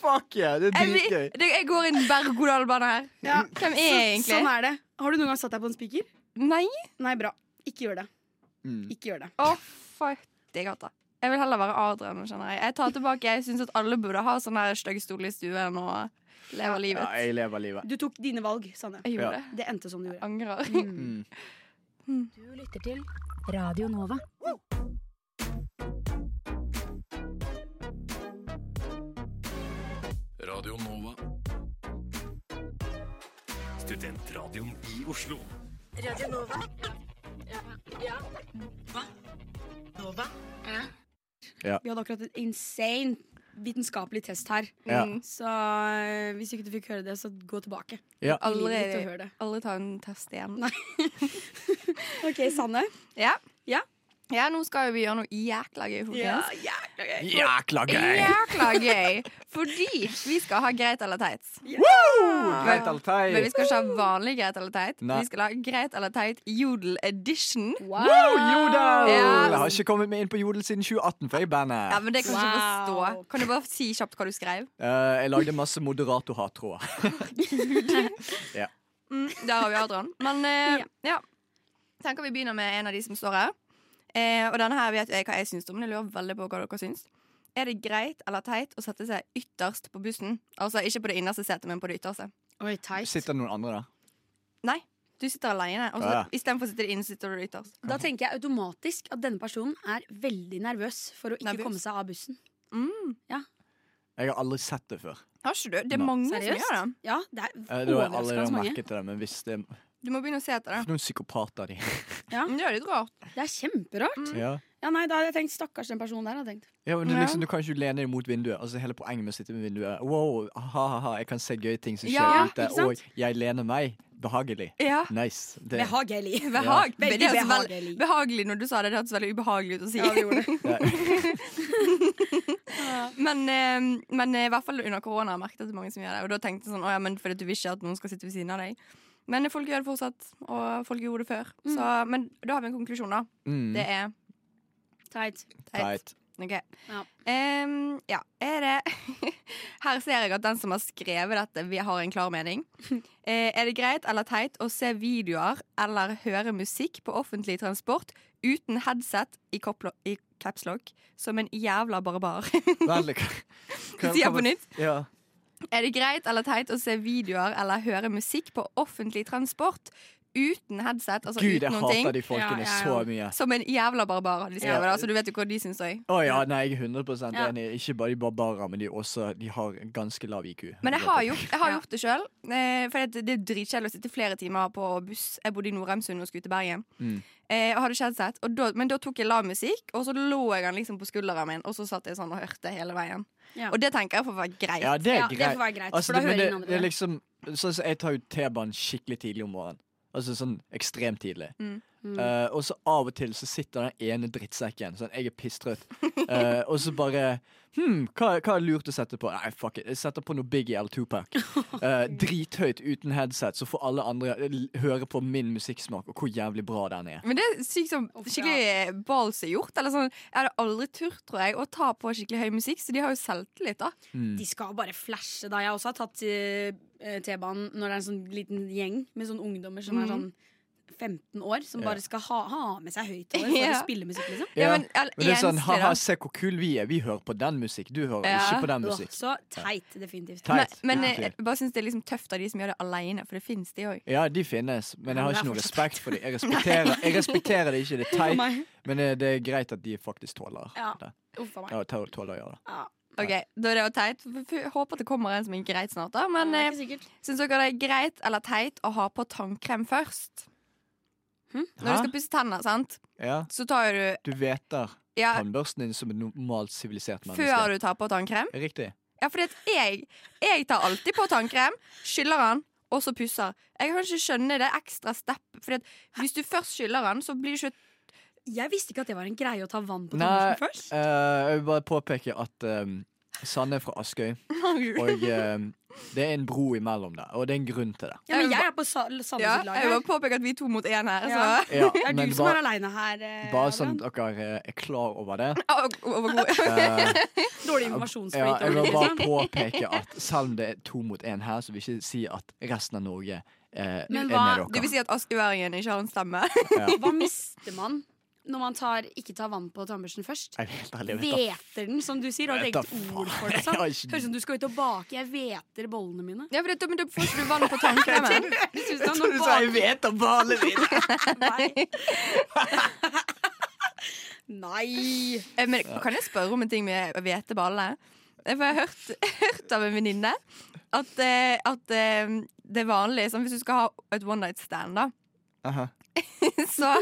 Fuck yeah, det er dritgøy. Jeg, jeg går inn berg-og-dal-bane her. Ja, Hvem er jeg egentlig? Sånn er det. Har du noen gang satt deg på en spiker? Nei? Nei, bra. Ikke gjør det. Mm. Ikke gjør det. Å, fytti gata. Jeg vil heller være Adrian. skjønner Jeg Jeg tar tilbake, jeg syns at alle burde ha sånn stygg stol i stuen og leve livet. Ja, jeg lever livet. Du tok dine valg, Sanne. Jeg gjorde Ja. det. Det endte som du gjorde. Jeg Angrer. Mm. Du lytter til Radio Nova. Studentradioen i Oslo. Radio Nova. Ja. ja. Hva? Nova? Ja. Vi hadde akkurat et insane vitenskapelig test her. Ja. Mm. Så eh, hvis ikke du fikk høre det, så gå tilbake. Ja. Allerede, alle tar en test igjen. Nei. ok, Sanne. Ja. ja. Ja, nå skal vi gjøre noe jækla gøy, folkens. jækla gøy. Jækla gøy! Jækla gøy. Fordi vi skal ha greit eller teit. Greit eller teit? Men vi skal ikke ha vanlig greit eller teit. Nei. Vi skal ha greit eller teit jodel edition. Wow! Wow, Jodel! Ja. Jeg har ikke kommet meg inn på Jodel siden 2018, for jeg er i bandet. Ja, men det kan ikke Wow. forstå. Kan du bare si kjapt hva du skrev? Uh, jeg lagde masse moderator-hattråder. Mm, der har vi Adrian. Men ja ja. Tenker vi begynner med en av de som står her. Eh, og denne her vet jeg hva jeg syns om, men jeg lurer veldig på hva dere syns. Er det greit eller teit å sette seg ytterst på bussen? Altså ikke på det innerste setet, men på det ytterste. Oi, teit. Sitter det noen andre der? Nei, du sitter alene. Og så Ja, ja. istedenfor å sitte inne, sitter du ytterst. Da tenker jeg automatisk at denne personen er veldig nervøs for å ikke Nervøs? komme seg av bussen. Mm. Jeg har aldri sett det før. Har ikke du? Det er Nei. mange Seriøst? som gjør det. Ja, det er Eh, det har jeg overraskende mange. merket det, men hvis det Du må begynne å se etter det. noen psykopater de Ja. Men Det er litt rart. Det er kjemperart. ja. Ja, nei, da hadde jeg tenkt stakkars den personen der. Hadde jeg tenkt. ja, men det er Ja. liksom, Du kan ikke lene deg mot vinduet. Altså Hele poenget med å sitte med vinduet Wow, ha-ha-ha, jeg kan se gøye ting som skjer Ja, ute. ikke sant? Og jeg lener meg. Behagelig. Ja. Nice. Det, Behagelig. Behag. Veldig det hørtes behagelig. når du sa det. Det hørtes veldig ubehagelig ut å si. Ja, det gjorde det. men, eh, men eh, i hvert fall under korona har jeg merket at det er mange som gjør det. Og da tenkte jeg sånn, å ja, men fordi du vil ikke at noen skal sitte ved siden av deg. Men folk gjør det fortsatt, og folk gjorde det før. Så, men da har vi en konklusjon, da. mm, Det er Teit. teit. teit. Ok. Ja. Um, ja, er det Her ser jeg at den som har skrevet dette, vi har en klar mening. Uh, er det greit eller teit å se videoer eller høre musikk på offentlig transport uten headset i, i capslock som en jævla barbar? Veldig. Sier kan- på nytt. Ja. Er det greit eller teit å se videoer eller høre musikk på offentlig transport uten headset? Altså Gud, jeg uten noen ting? hater de folkene Ja, ja, ja. så mye. Som en jævla barbar, de skrevet. Ja. da, Så du vet jo hva de syns òg. Å ja, nei, jeg er 100 Ja. enig. Ikke bare de barbarer, men de, også, de har ganske lav IQ. Men jeg har gjort, jeg har gjort det sjøl. Eh, for det, det er dritkjedelig å sitte flere timer på buss. Jeg bodde i Norheimsund og skulle til Bergen. Mm. Eh, og hadde ikke headset. Og da, men da tok jeg lav musikk, og så lå jeg den liksom på skulderen min, og så satt jeg sånn og hørte hele veien. Ja. Og det tenker jeg får være greit. Ja, det er Ja, det får være greit, Altså, for da det, hører det, ingen andre det er liksom Sånn som Jeg tar jo T-banen skikkelig tidlig om morgenen. Altså sånn ekstremt tidlig. Mm. Mm. Eh, og så av og til så sitter den ene drittsekken sånn Jeg er pisstrøtt. uh, og så bare Hm, hva, hva er lurt å sette på? Nei, fuck it. Jeg setter på noe Biggie eller Tupac. Uh, drithøyt uten headset, så får alle andre høre på min musikksmak og hvor jævlig bra den er. Men det er sykt som skikkelig ballsy gjort. Eller sånn, jeg hadde aldri turt, tror jeg, å ta på skikkelig høy musikk, så de har jo selvtillit, da. Mm. De skal bare flashe da. Jeg også har tatt eh, T-banen når det er en sånn liten gjeng med sånn ungdommer som er Mhm. sånn 15 år, som bare skal ha, ha med seg høyttaler for Ja. å spille musikk, liksom. Ja, Ja, men, Men det er sånn, ha-ha, se hvor kul vi er. Vi hører på den musikk. Du hører Ja. ikke på den musikk. så teit, definitivt. Teit. Men, men Ja. jeg, jeg bare syns det er liksom tøft av de som gjør det alene, for det fins de òg. Ja, de finnes, men jeg har ikke noe respekt for dem. Jeg respekterer, jeg respekterer det ikke. Det er teit, men det, det er greit at de faktisk tåler Ja. det. Ja, tåler, å gjøre det. Ja. Ok, Da er det jo teit. Håper at det kommer en som er greit snart. da Men er eh, syns dere det er greit eller teit å ha på tannkrem først? Hm? Når du skal pusse tenner, sant? Ja, så tar du du hveter ja, tannbørsten din som et normalt sivilisert før du tar på tannkrem. Riktig. Ja, fordi at jeg, jeg tar alltid på tannkrem, skyller den, og så pusser. Jeg kan ikke skjønne det ekstra steppet. For hvis du først skyller den, så blir det ikke Jeg visste ikke at det var en greie å ta vann på tannbørsten først. Uh, jeg vil bare påpeke at um, Sanne er fra Askøy, og eh, det er en bro imellom der. Og det er en grunn til det. Ja, men jeg er på sa samme Ja, lag jeg vil bare påpeke at vi er to mot én her. Ja. Så. Ja, Det er men du som er bare, aleine her. eh, bare sånn Adrian. at dere er klar over det. Ah, over god. Eh, Dårlig Ja, informasjonsflyt. jeg vil bare påpeke at selv om det er to mot én her, så vil jeg ikke si at resten av Norge eh, Men er hva- dere. Du vil si at askøværingen ikke har en stemme? Ja. Hva mister man når man tar, ikke tar vann på tannbørsten først? Hveter den, som du sier, og Jeg et eget ord for det. Sånn. Ikke- Høres ut som du skal ut og bake. Jeg hveter bollene mine. Ja, for det, men da får ikke du vann på tannkremen. Jeg trodde du sa jeg hveter ballene mine! Nei. Nei. Eh, Men kan jeg spørre om en ting med hveteballene? Eh, For jeg har hørt, hørt av en venninne at, eh, at det er vanlig sånn, Hvis du skal ha et one night stand, da, Aha. så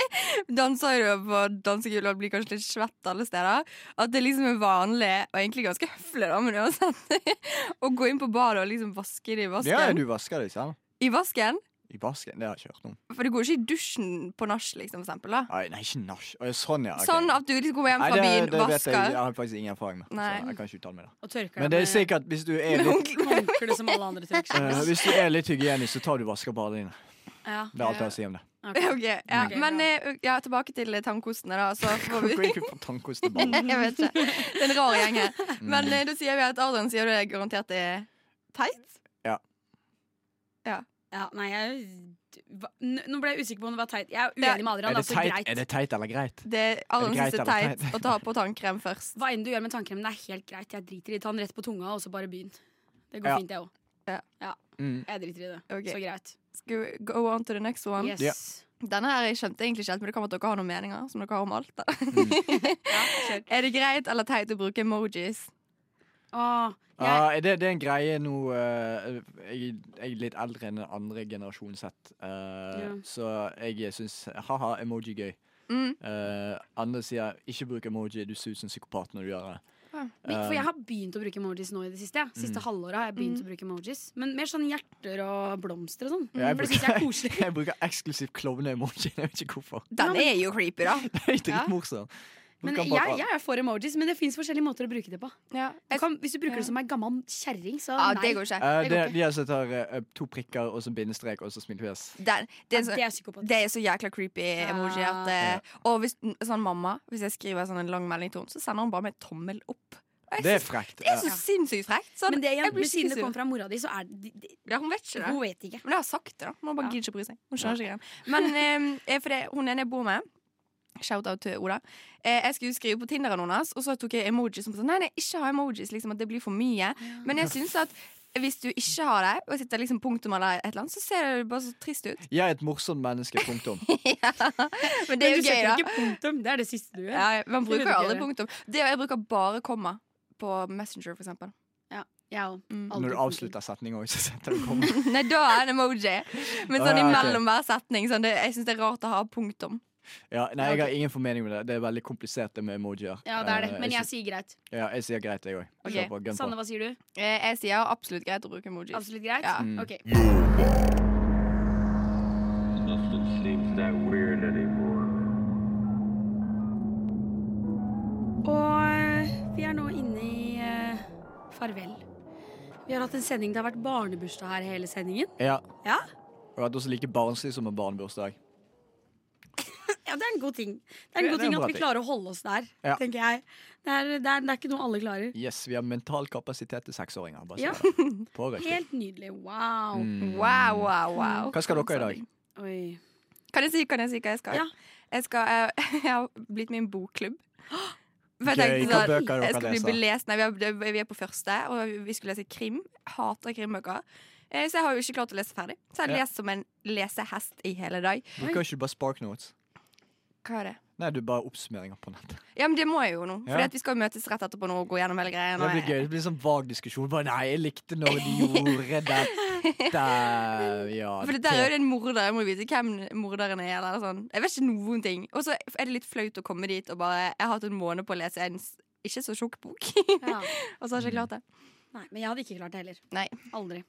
danser du på dansegulvet og blir kanskje litt svett alle steder. At det liksom er vanlig, og egentlig ganske høflig, da, men uansett, å gå inn på badet og liksom vaske det i vasken. Ja, du vasker det selv. I vasken? I vasken? Det har jeg ikke hørt om. For du går ikke i dusjen på nach, liksom, for eksempel. Da. Nei, nei ikke nach. Sånn, ja. Okay. Sånn at du liksom kommer hjem Nei, fra det, byen, det vet jeg. Jeg har faktisk ingen erfaring med. Nei. Så jeg kan ikke uttale meg det. Og tørker Men det er sikkert hvis du er med litt, håndkle som alle andre tørker eh, hvis du er litt hygienisk, så tar du vasker badene dine. Ja. Det er alt jeg har å si om det. Okay. Okay, ja. Ok, Men eh, ja, tilbake til tannkostene, da. Så får vi. Jeg vet ikke. Det er en rar gjeng her. Mm. Men mm. da sier vi at Adrian sier det garantert er teit. Ja, nei, jeg Nå ble jeg usikker på om det var teit. Jeg er Ja. uenig med Adrian. Er det, altså teit, greit. er det teit eller greit? Det Adrian syns det er teit teit? å ta på tannkrem først. Hva enn du gjør med tannkremen, det er helt greit. Jeg driter i det. Ta den rett på tunga, og så bare begynn. Det går Ja. fint, det òg. Mm. Jeg driter i det. Okay. Så greit. Vi go on to the next one? Yes. Yeah. Denne her jeg skjønte egentlig ikke helt, men det kan være at dere har noen meninger som dere har om alt. Da. Ja. Er det greit eller teit å bruke emojis? Åh, jeg, ah, er det, det er en greie nå uh, jeg, jeg er litt eldre enn andre generasjonen sett, uh, Ja. så jeg syns ha-ha, emoji gøy. Mm. Uh, andre sier ikke bruk emoji, du ser ut som psykopat når du gjør det. For jeg har begynt å bruke emojis nå i det siste. Ja. Siste Mm. halvåret har jeg begynt å bruke emojis. Men mer sånn hjerter og blomster og sånn. Syns jeg er bruker, jeg, jeg bruker eksklusivt klovne-emoji. Jeg vet ikke hvorfor. Den er jo creepy, da. Det er dritmorsomt. Men jeg, jeg er for emojis, men det fins forskjellige måter å bruke det på. Ja, Du kan, hvis du bruker Ja. det som ei gammel kjerring, så nei. det går ikke. Uh, det det, går ikke. de har eh, to prikker og så bindestrek og så smilefjes. Den, det, er så, det er psykopat. det er så jækla creepy emoji at eh, Og hvis sånn mamma Hvis jeg skriver sånn en lang melding til henne, så sender hun bare med tommel opp. Synes, Det er frekt. det er så Ja. sinnssykt frekt. Sånn, Men det jeg igjen, siden det kom fra mora di, så er det de, de, Ja, hun vet ikke det. Hun vet ikke. Men jeg har sagt det, da. Hun bare Ja. gidder ikke å bry seg. Hun skjønner ikke greia. Men eh, for det, hun ene jeg bor med Shout-out til Oda. Eh, jeg skulle skrive på Tinderen hennes, og så tok jeg emojis. Som sånn, nei, nei, ikke ha emojis, liksom, at det blir for mye. Men jeg syns at hvis du ikke har det, og sitter liksom punktum eller et eller annet, så ser det bare så trist ut. Jeg er et morsomt menneske, punktum. Men det er Men jo du gøy, da. ikke punktum. Det er det siste du gjør. Ja, man bruker jo aldri punktum. Det, jeg bruker bare komma på Messenger, for eksempel. Ja. Mm. Når du avslutter setninga, så setter du komma. Nei, da er det en emoji. Men sånn ja, ok. imellom hver setning. Sånn, det, jeg syns det er rart å ha punktum. Ja, nei, jeg har ingen formening med det. Det er veldig komplisert, det med emojier. Ja, det er det. Eh, Men jeg sier greit. ja, jeg sier greit, jeg òg. Ok. Kjør på. Gun på. Sanne, hva sier du? Eh, jeg sier absolutt greit å bruke emojis. Absolutt greit? Ja. Mm. Ok. Og vi er nå inne i uh, farvel. Vi har hatt en sending. Det har vært barnebursdag her hele sendingen. Ja. Ja? Og at også like barnslig som en barnebursdag. Ja, det er en god ting. Det er en god ting at vi klarer å holde oss der, Ja. tenker jeg. Det er, det, er, det er ikke noe alle klarer. Yes, vi har mental kapasitet til seksåringer. Bare Ja. Helt nydelig. Wow. Mm. Wow, wow, wow. Hva skal dere i dag? Oi. Kan jeg si, kan jeg si hva jeg skal? Ja. Jeg, skal jeg, jeg har blitt med i en bokklubb. For jeg Gøy. tenkte Hva sånn, bøker dere jeg skal bli belest. Nei, vi, er, vi er på første, og vi skulle lese krim. Hater krimbøker. Eh, Så jeg har jo ikke klart å lese ferdig. Så jeg har Ja. lest som en lesehest i hele dag. Bruker ikke du bare Spark Notes? Hva er det? Nei, du bare oppsummeringer på nettet. Ja, men det må jeg jo nå. Ja. Fordi at vi skal jo møtes rett etterpå nå og gå gjennom hele greia. Det blir gøy. Det blir sånn vag diskusjon. Bare nei, jeg likte når de gjorde dette. Ja, For det der er jo en morder. Jeg må vite hvem morderen er. Eller sånn. Jeg vet ikke noen ting. Og så er det litt flaut å komme dit og bare Jeg har hatt en måned på å lese en ikke så tjukk bok, Ja. og så har jeg ikke klart det. Nei, men jeg hadde ikke klart det heller. Nei. Aldri.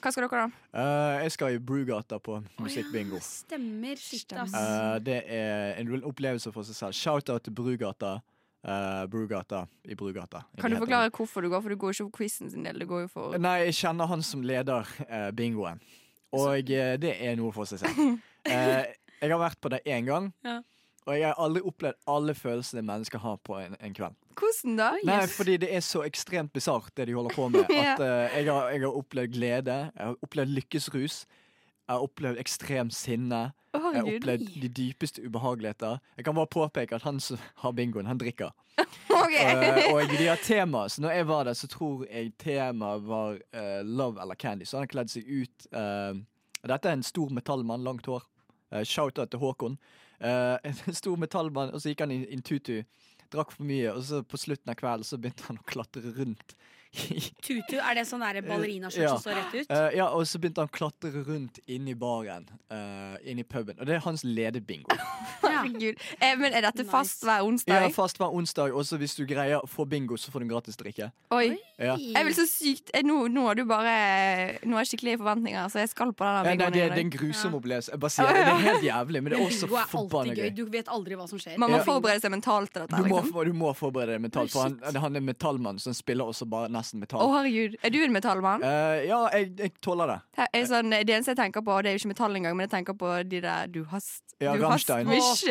Hva skal dere, da? Uh, jeg skal i Brugata på musikkbingo. Oh, ja, Stemmer. Shit, ass. Eh, det er en opplevelse for seg selv. Shout-out til Brugata. Uh, Brugata i Brugata. Kan du Det heter forklare hvorfor du går? For du går ikke for quizen sin del. Du går jo for. Nei, jeg kjenner han som leder eh, bingoen. Og eh, det er noe for seg selv. Eh, jeg har vært på det én gang. Ja. Og jeg har aldri opplevd alle følelsene mennesker har på en, en kveld. Hvordan da? Nei, fordi det er så ekstremt bisart, det de holder på med. Ja. At eh, jeg, har, jeg har opplevd glede, jeg har opplevd lykkesrus, jeg har opplevd ekstrem sinne. Oh, Jeg har opplevd de dypeste ubehageligheter. Jeg kan bare påpeke at han som har bingoen, han drikker. Okay. uh, og de har tema, så når jeg var der, så tror jeg temaet var uh, love eller candy. Så han har kledd seg ut Uh, Dette er en stor metallmann, langt hår. Uh, Shout-out til Håkon. Eh, en stor metallmann, og så gikk han i i en tutu. Drakk for mye, og så på slutten av kvelden så begynte han å klatre rundt Tutu, er det sånn der ballerinaskjørt Ja. som står rett ut? Eh, ja, og så begynte han å klatre rundt inni baren. Uh, inni puben. Og det er hans ledebingo. Herregud. Eh, men er dette Nice. fast hver onsdag? Ja, fast hver onsdag. Og så hvis du greier å få bingo, så får du en gratis drikke. Oi. Ja. Jeg vil så sykt eh, Nå, nå har du bare Nå har jeg skikkelige forventninger, så jeg skal på den Ja, nei, bingoen det, det er en grusom opplevelse. Jeg bare sier det, det er helt jævlig, men det er også forbanna gøy. Du vet aldri hva som skjer. Man må Ja. forberede seg mentalt til Du dette. må, Liksom. du må forberede deg mentalt, for han, han er metallmann, så han spiller også bare nesten metall. Å, oh, herregud. Er du en metallmann? Uh, ja, jeg, jeg tåler det. Det, er sånn, det eneste jeg tenker på, det er jo ikke metall engang, men jeg tenker på de der Du hast Ja, du hast.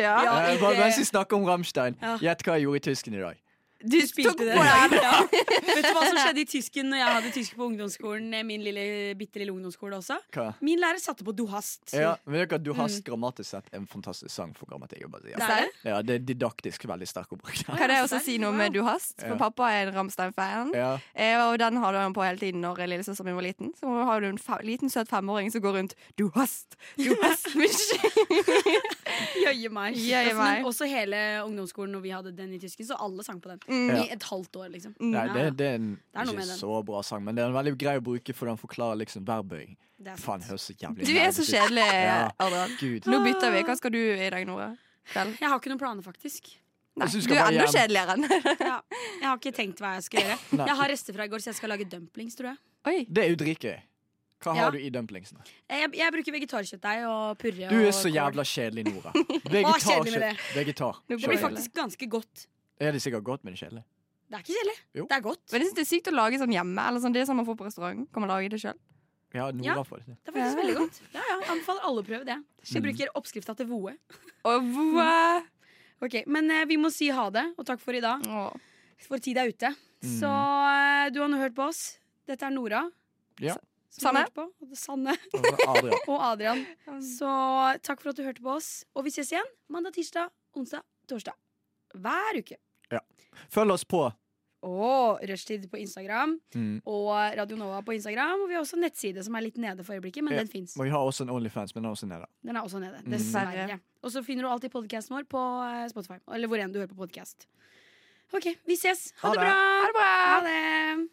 Ja. Ja, Eh, bare mens vi snakker om Rammstein, Ja. gjett hva jeg gjorde i tysken i dag. Du Spilte det. Ja. Vet du hva som skjedde i tysken når jeg hadde tysk på ungdomsskolen? eh, Min lille, bitte lille ungdomsskole også. Hva? Min lærer satte på Du hast. Ja, men vet Du hast grammatisk sett en fantastisk sang for grammatikk. bare sier. Det? Ja, det er didaktisk veldig sterk å bruke. Kan jeg også si noe med Du hast? For Ja. pappa er en Ramstein-fan. Ja. Eh, og den hadde han på hele tiden når lillesøsteren min var liten. Så har du en liten, søt femåring som går rundt Du hast! Du hast! Jøye meg. Jøye Altså. Men også hele ungdomsskolen når vi hadde den i tysken, så alle sang på den. Mm. I et halvt år, liksom. Nei, det, det er en er ikke så bra sang, men det er en veldig grei å bruke fordi han forklarer liksom verbøying. Det er Faen, høres så jævlig Du er så kjedelig, Ja. Adrian. Ja. Nå bytter vi. Hva skal du i dag, Nora? Kveld? Jeg har ikke noen planer, faktisk. Nei, du er enda kjedeligere enn Ja, jeg har ikke tenkt hva jeg skal gjøre. Nei. Jeg har rester fra i går, så jeg skal lage dumplings, tror jeg. Oi. Det er jo dritgøy. Hva Ja. har du i dumplingsene? Jeg, jeg bruker vegetarkjøttdeig og purre. Du er og så kål. jævla kjedelig, Nora. Vegetarkjøtt. det? Vegetar. Det blir faktisk ganske godt. Er det sikkert godt, men kjedelig? Det er ikke kjedelig. Jo. Det er godt. Men jeg synes det er sykt å lage sånn hjemme. Eller sånn, det sånn man får på restaurant. Kan man lage det sjøl? Ja, Nora Ja. får det er faktisk Ja. veldig godt. Ja, ja, jeg anbefaler alle å prøve det. Jeg Mm. bruker oppskrifta til Voe. Og. Ok, Men eh, vi må si ha det, og takk for i dag. Åh. For tid er ute. Mm. Så eh, du har nå hørt på oss. Dette er Nora. Ja. Som har Sanne. hørt på. Og det er Sanne Og Adrian. og Adrian. Så takk for at du hørte på oss. Og vi ses igjen mandag, tirsdag, onsdag, torsdag. Hver uke. Følg oss på. Og Rushtid på Instagram. Mm. Og Radio Nova på Instagram. Og vi har også nettside som er litt nede for øyeblikket, men Ja. den fins. Og vi har også en Onlyfans, men den er også nede. Den er også nede. Mm. Og så finner du alltid podkasten vår på eh, Spotify. Eller hvor enn du hører på podkast. OK, vi ses. Ha, Ha det det. bra. Ha det bra! Ha det.